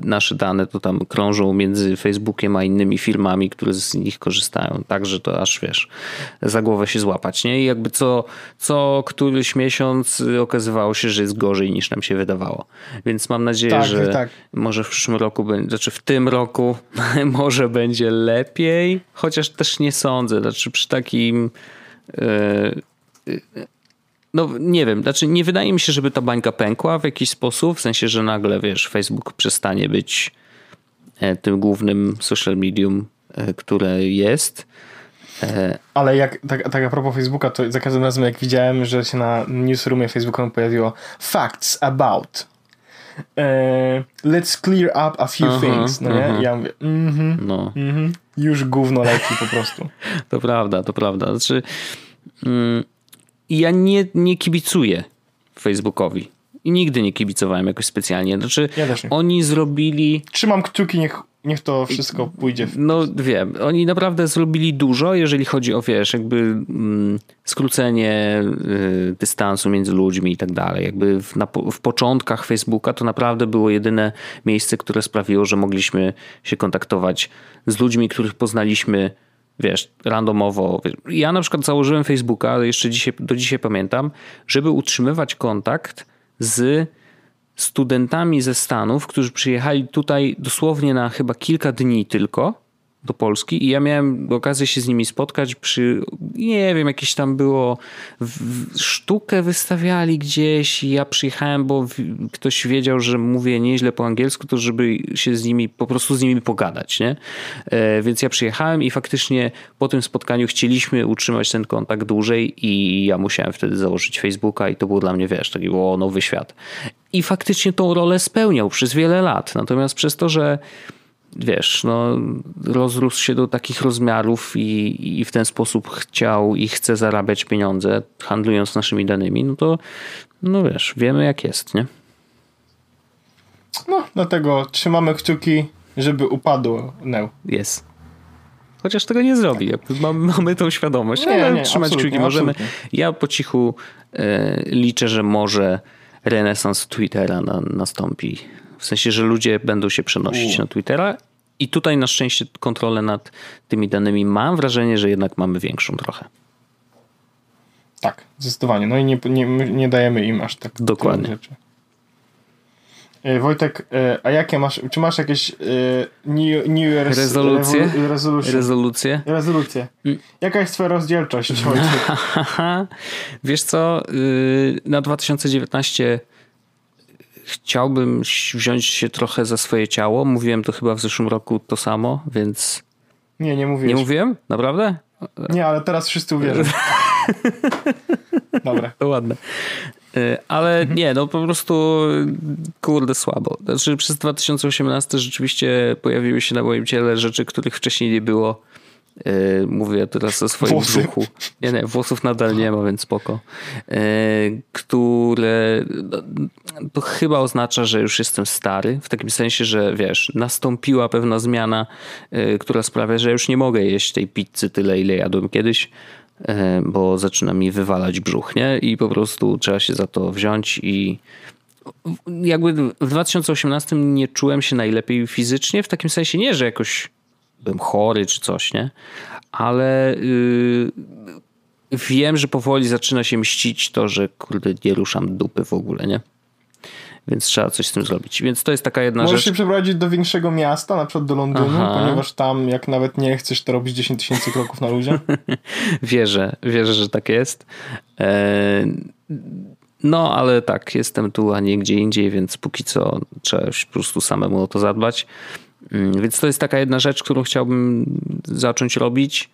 nasze dane to tam krążą między Facebookiem a innymi firmami, które z nich korzystają. Także to aż wiesz, za głowę się złapać, nie? I jakby co, co któryś miesiąc okazywało się, że jest gorzej niż nam się wydawało. Więc mam nadzieję, Tak, że tak. może w przyszłym roku, znaczy w tym roku może będzie lepiej, chociaż też nie sądzę. Znaczy przy takim yy, no nie wiem, znaczy nie wydaje mi się, żeby ta bańka pękła w jakiś sposób, w sensie, że nagle, wiesz, Facebook przestanie być e, tym głównym social medium, e, które jest. E, Ale jak, tak, tak a propos Facebooka, to za każdym razem jak widziałem, że się na newsroomie Facebooka pojawiło facts about e, let's clear up a few Aha, things, no nie? I ja mówię, mhm, No, mhm, już gówno leci po prostu. to prawda, to prawda. Znaczy, mm, ja nie, nie kibicuję Facebookowi. I nigdy nie kibicowałem jakoś specjalnie. Znaczy, Ja oni zrobili Trzymam kciuki, niech, niech to wszystko pójdzie w No wiem, oni naprawdę zrobili dużo, jeżeli chodzi o, wiesz, jakby mm, skrócenie y, dystansu między ludźmi i tak dalej. Jakby w, na, w początkach Facebooka to naprawdę było jedyne miejsce, które sprawiło, że mogliśmy się kontaktować z ludźmi, których poznaliśmy, wiesz, randomowo. Ja na przykład założyłem Facebooka, jeszcze dzisiaj, do dzisiaj pamiętam, żeby utrzymywać kontakt z studentami ze Stanów, którzy przyjechali tutaj dosłownie na chyba kilka dni tylko do Polski i ja miałem okazję się z nimi spotkać przy, nie wiem, jakieś tam było, sztukę wystawiali gdzieś i ja przyjechałem, bo ktoś wiedział, że mówię nieźle po angielsku, to żeby się z nimi, po prostu z nimi pogadać, nie? E, więc ja przyjechałem i faktycznie po tym spotkaniu chcieliśmy utrzymać ten kontakt dłużej i ja musiałem wtedy założyć Facebooka i to było dla mnie, wiesz, taki o, nowy świat. I faktycznie tą rolę spełniał przez wiele lat. Natomiast przez to, że wiesz, no, rozrósł się do takich rozmiarów i, i w ten sposób chciał i chce zarabiać pieniądze, handlując naszymi danymi, no to, no wiesz, wiemy jak jest, nie? No, dlatego trzymamy kciuki, żeby upadł Neo. Jest. Chociaż tego nie zrobi. Jakby mamy, tą świadomość, Nie, ale nie, trzymać kciuki możemy. absolutnie. Ja po cichu e, liczę, że może renesans Twittera na, nastąpi. W sensie, że ludzie będą się przenosić U. na Twittera i tutaj na szczęście kontrolę nad tymi danymi mam wrażenie, że jednak mamy większą trochę. Tak, zdecydowanie. No i nie, nie, nie dajemy im aż tak Dokładnie. rzeczy. E, Wojtek, e, a jakie masz, czy masz jakieś e, New, new Year's Rezolucje? resolution? Rezolucje? Rezolucje. Mm. Jaka jest twoja rozdzielczość, Wojtek? Wiesz co, yy, na 2019 chciałbym wziąć się trochę za swoje ciało. Mówiłem to chyba w zeszłym roku to samo, więc Nie, nie mówisz. nie mówiłem? Naprawdę? Nie, ale teraz wszyscy uwierzą. Dobra. To ładne. Yy, Ale nie, no po prostu kurde słabo. Znaczy przez 2018 rzeczywiście pojawiły się na moim ciele rzeczy, których wcześniej nie było. Yy, mówię teraz o swoim Włosy. brzuchu. Nie, nie, włosów nadal nie ma, więc spoko. Yy, które no, to chyba oznacza, że już jestem stary, w takim sensie, że wiesz, nastąpiła pewna zmiana, yy, która sprawia, że już nie mogę jeść tej pizzy tyle, ile jadłem kiedyś. e, bo zaczyna mi wywalać brzuch, nie? I po prostu trzeba się za to wziąć i jakby w 2018 nie czułem się najlepiej fizycznie, w takim sensie nie, że jakoś byłem chory czy coś, nie? Ale yy, wiem, że powoli zaczyna się mścić to, że kurde nie ruszam dupy w ogóle, nie? Więc trzeba coś z tym zrobić. Więc to jest taka jedna Możesz rzecz. się przeprowadzić do większego miasta, na przykład do Londynu, Aha. ponieważ tam jak nawet nie chcesz, to robić 10 tysięcy kroków na luzie. wierzę, wierzę, że tak jest. E, no, ale tak, jestem tu, a nie gdzie indziej, więc póki co trzeba po prostu samemu o to zadbać. Mm, więc to jest taka jedna rzecz, którą chciałbym zacząć robić.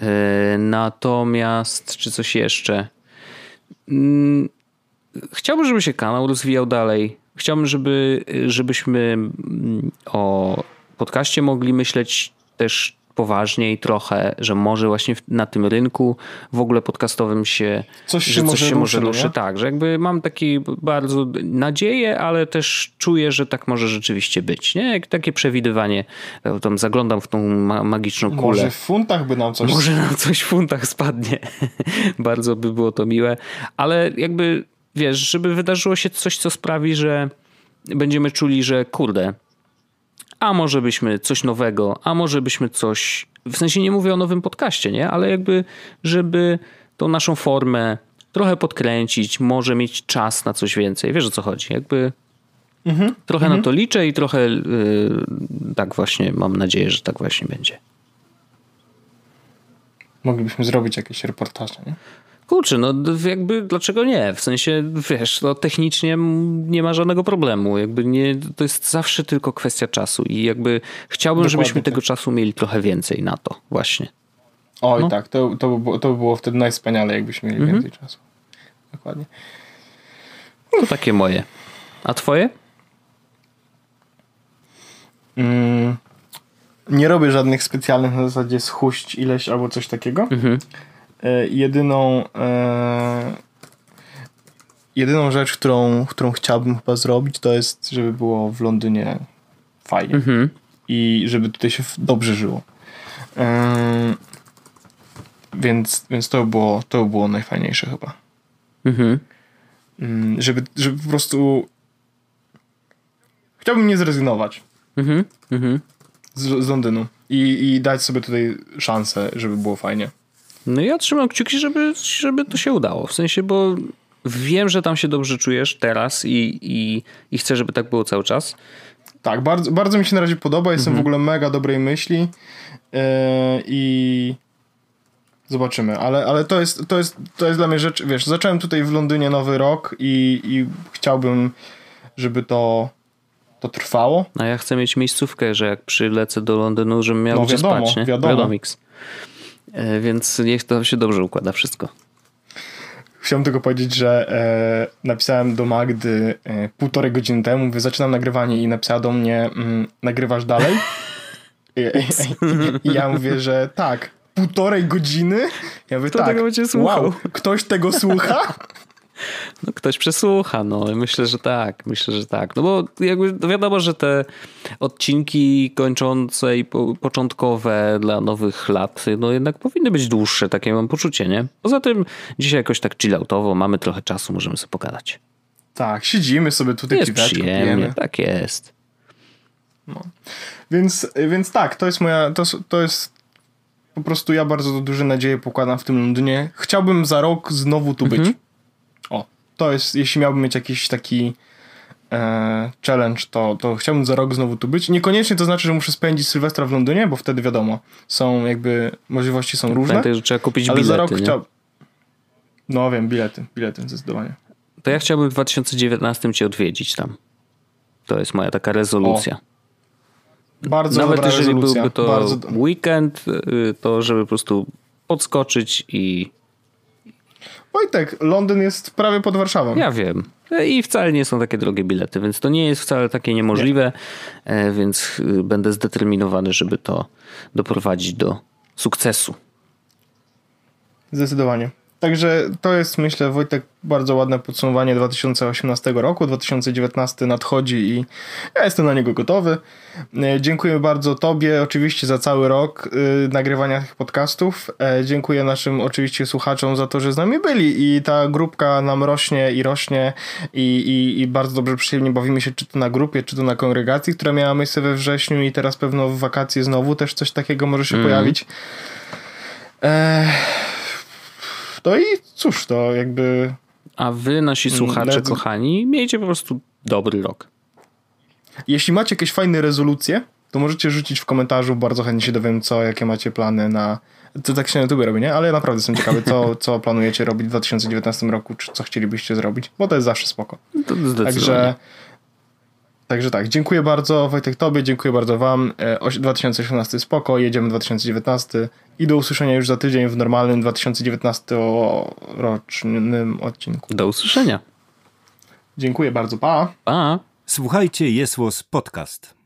E, natomiast, czy coś jeszcze? Mm, chciałbym, żeby się kanał rozwijał dalej. Chciałbym, żeby, żebyśmy mm, o podcaście mogli myśleć też poważniej trochę, że może właśnie na tym rynku w ogóle podcastowym się coś się, może, coś się może ruszy. Tak, że jakby mam taki bardzo nadzieję, ale też czuję, że tak może rzeczywiście być. Nie? Jak takie przewidywanie, tam zaglądam w tą ma magiczną kulę. Może w funtach by nam coś... Może nam coś w funtach spadnie. bardzo by było to miłe, ale jakby wiesz, żeby wydarzyło się coś, co sprawi, że będziemy czuli, że kurde, a może byśmy coś nowego, a może byśmy coś, w sensie nie mówię o nowym podcaście, nie? Ale jakby, żeby tą naszą formę trochę podkręcić, może mieć czas na coś więcej. Wiesz o co chodzi? Jakby mhm. trochę mhm. na to liczę i trochę yy, tak właśnie mam nadzieję, że tak właśnie będzie. Moglibyśmy zrobić jakieś reportaże, nie? Kurczę, no jakby dlaczego nie? W sensie, wiesz, no technicznie nie ma żadnego problemu. Jakby nie, to jest zawsze tylko kwestia czasu i jakby chciałbym, Dokładnie żebyśmy tak. tego czasu mieli trochę więcej na to właśnie. Oj no. tak, to, to, by było, to by było wtedy najwspaniale, jakbyśmy mieli mhm. więcej czasu. Dokładnie. To takie moje. A twoje? Mm, nie robię żadnych specjalnych na zasadzie schuść ileś albo coś takiego. Mhm. E, jedyną e, jedyną rzecz, którą, którą chciałbym chyba zrobić, to jest, żeby było w Londynie fajnie. Mhm. I żeby tutaj się dobrze żyło. E, więc, więc to było, to było najfajniejsze chyba. Mhm. Mm, żeby, żeby po prostu chciałbym nie zrezygnować mhm. Mhm. Z, z Londynu i, i dać sobie tutaj szansę, żeby było fajnie. No ja trzymam kciuki, żeby, żeby to się udało. W sensie, bo wiem, że tam się dobrze czujesz teraz i, i, i chcę, żeby tak było cały czas. Tak, bardzo, bardzo mi się na razie podoba. Jestem mhm. w ogóle mega dobrej myśli yy, i zobaczymy. Ale, ale to, jest, to, jest, to jest dla mnie rzecz, wiesz, zacząłem tutaj w Londynie nowy rok i, i chciałbym, żeby to to trwało. A ja chcę mieć miejscówkę, że jak przylecę do Londynu, żebym miał no, gdzie wiadomo, spać, nie? Wiadomo. Wiadomix. E, więc niech to się dobrze układa wszystko. Chciałem tylko powiedzieć, że e, napisałem do Magdy e, półtorej godziny temu, mówię, zaczynam nagrywanie i napisała do mnie, mm, nagrywasz dalej? I, i, I, ja mówię, że tak, półtorej godziny? Ja mówię, Kto tak, tego będzie słuchał? Wow, ktoś tego słucha? No ktoś przesłucha, no myślę, że tak, myślę, że tak. No bo jakby no wiadomo, że te odcinki kończące i po, początkowe dla nowych lat, no jednak powinny być dłuższe, takie mam poczucie, nie? Poza tym dzisiaj jakoś tak chilloutowo, mamy trochę czasu, możemy sobie pogadać. Tak, siedzimy sobie tutaj, jest przyjemnie, pijemy. tak jest. No. Więc, więc tak, to jest moja, to, to jest po prostu ja bardzo duże nadzieje pokładam w tym Londynie. Chciałbym za rok znowu tu mhm. być to jest, jeśli miałbym mieć jakiś taki e, challenge, to, to chciałbym za rok znowu tu być. Niekoniecznie to znaczy, że muszę spędzić Sylwestra w Londynie, bo wtedy wiadomo, są jakby, możliwości są różne. Pamiętaj, że trzeba kupić ale bilety, za rok chciał... No wiem, bilety, bilety zdecydowanie. To ja chciałbym w 2019 cię odwiedzić tam. To jest moja taka rezolucja. O, bardzo Nawet jeżeli rezolucja. byłby to bardzo... weekend, y, to żeby po prostu podskoczyć i Wojtek, Londyn jest prawie pod Warszawą. Ja wiem. I wcale nie są takie drogie bilety, więc to nie jest wcale takie niemożliwe, nie. E, więc y, będę zdeterminowany, żeby to doprowadzić do sukcesu. Zdecydowanie. Także to jest, myślę, Wojtek, bardzo ładne podsumowanie 2018 roku. 2019 nadchodzi i ja jestem na niego gotowy. E, dziękuję bardzo Tobie oczywiście za cały rok y, nagrywania tych podcastów. E, dziękuję naszym oczywiście słuchaczom za to, że z nami byli i ta grupka nam rośnie i rośnie i, i, i bardzo dobrze przyjemnie bawimy się czy to na grupie, czy to na kongregacji, która miała miejsce we wrześniu i teraz pewno w wakacje znowu też coś takiego może się mm. pojawić. E, no i cóż, to jakby. A wy, nasi słuchacze, kochani, miejcie po prostu dobry rok. Jeśli macie jakieś fajne rezolucje, to możecie rzucić w komentarzu. Bardzo chętnie się dowiem, co, jakie macie plany na. To tak się na YouTube robi, nie? Ale naprawdę jestem ciekawy, co, co planujecie robić w 2019 roku, czy co chcielibyście zrobić, bo to jest zawsze spoko. To Także Także tak, dziękuję bardzo Wojtek Tobie, dziękuję bardzo Wam. 2018 e, spoko, jedziemy 2019 i do usłyszenia już za tydzień w normalnym 2019 rocznym odcinku. Do usłyszenia. Dziękuję bardzo, pa. Pa. Słuchajcie, jest Podcast.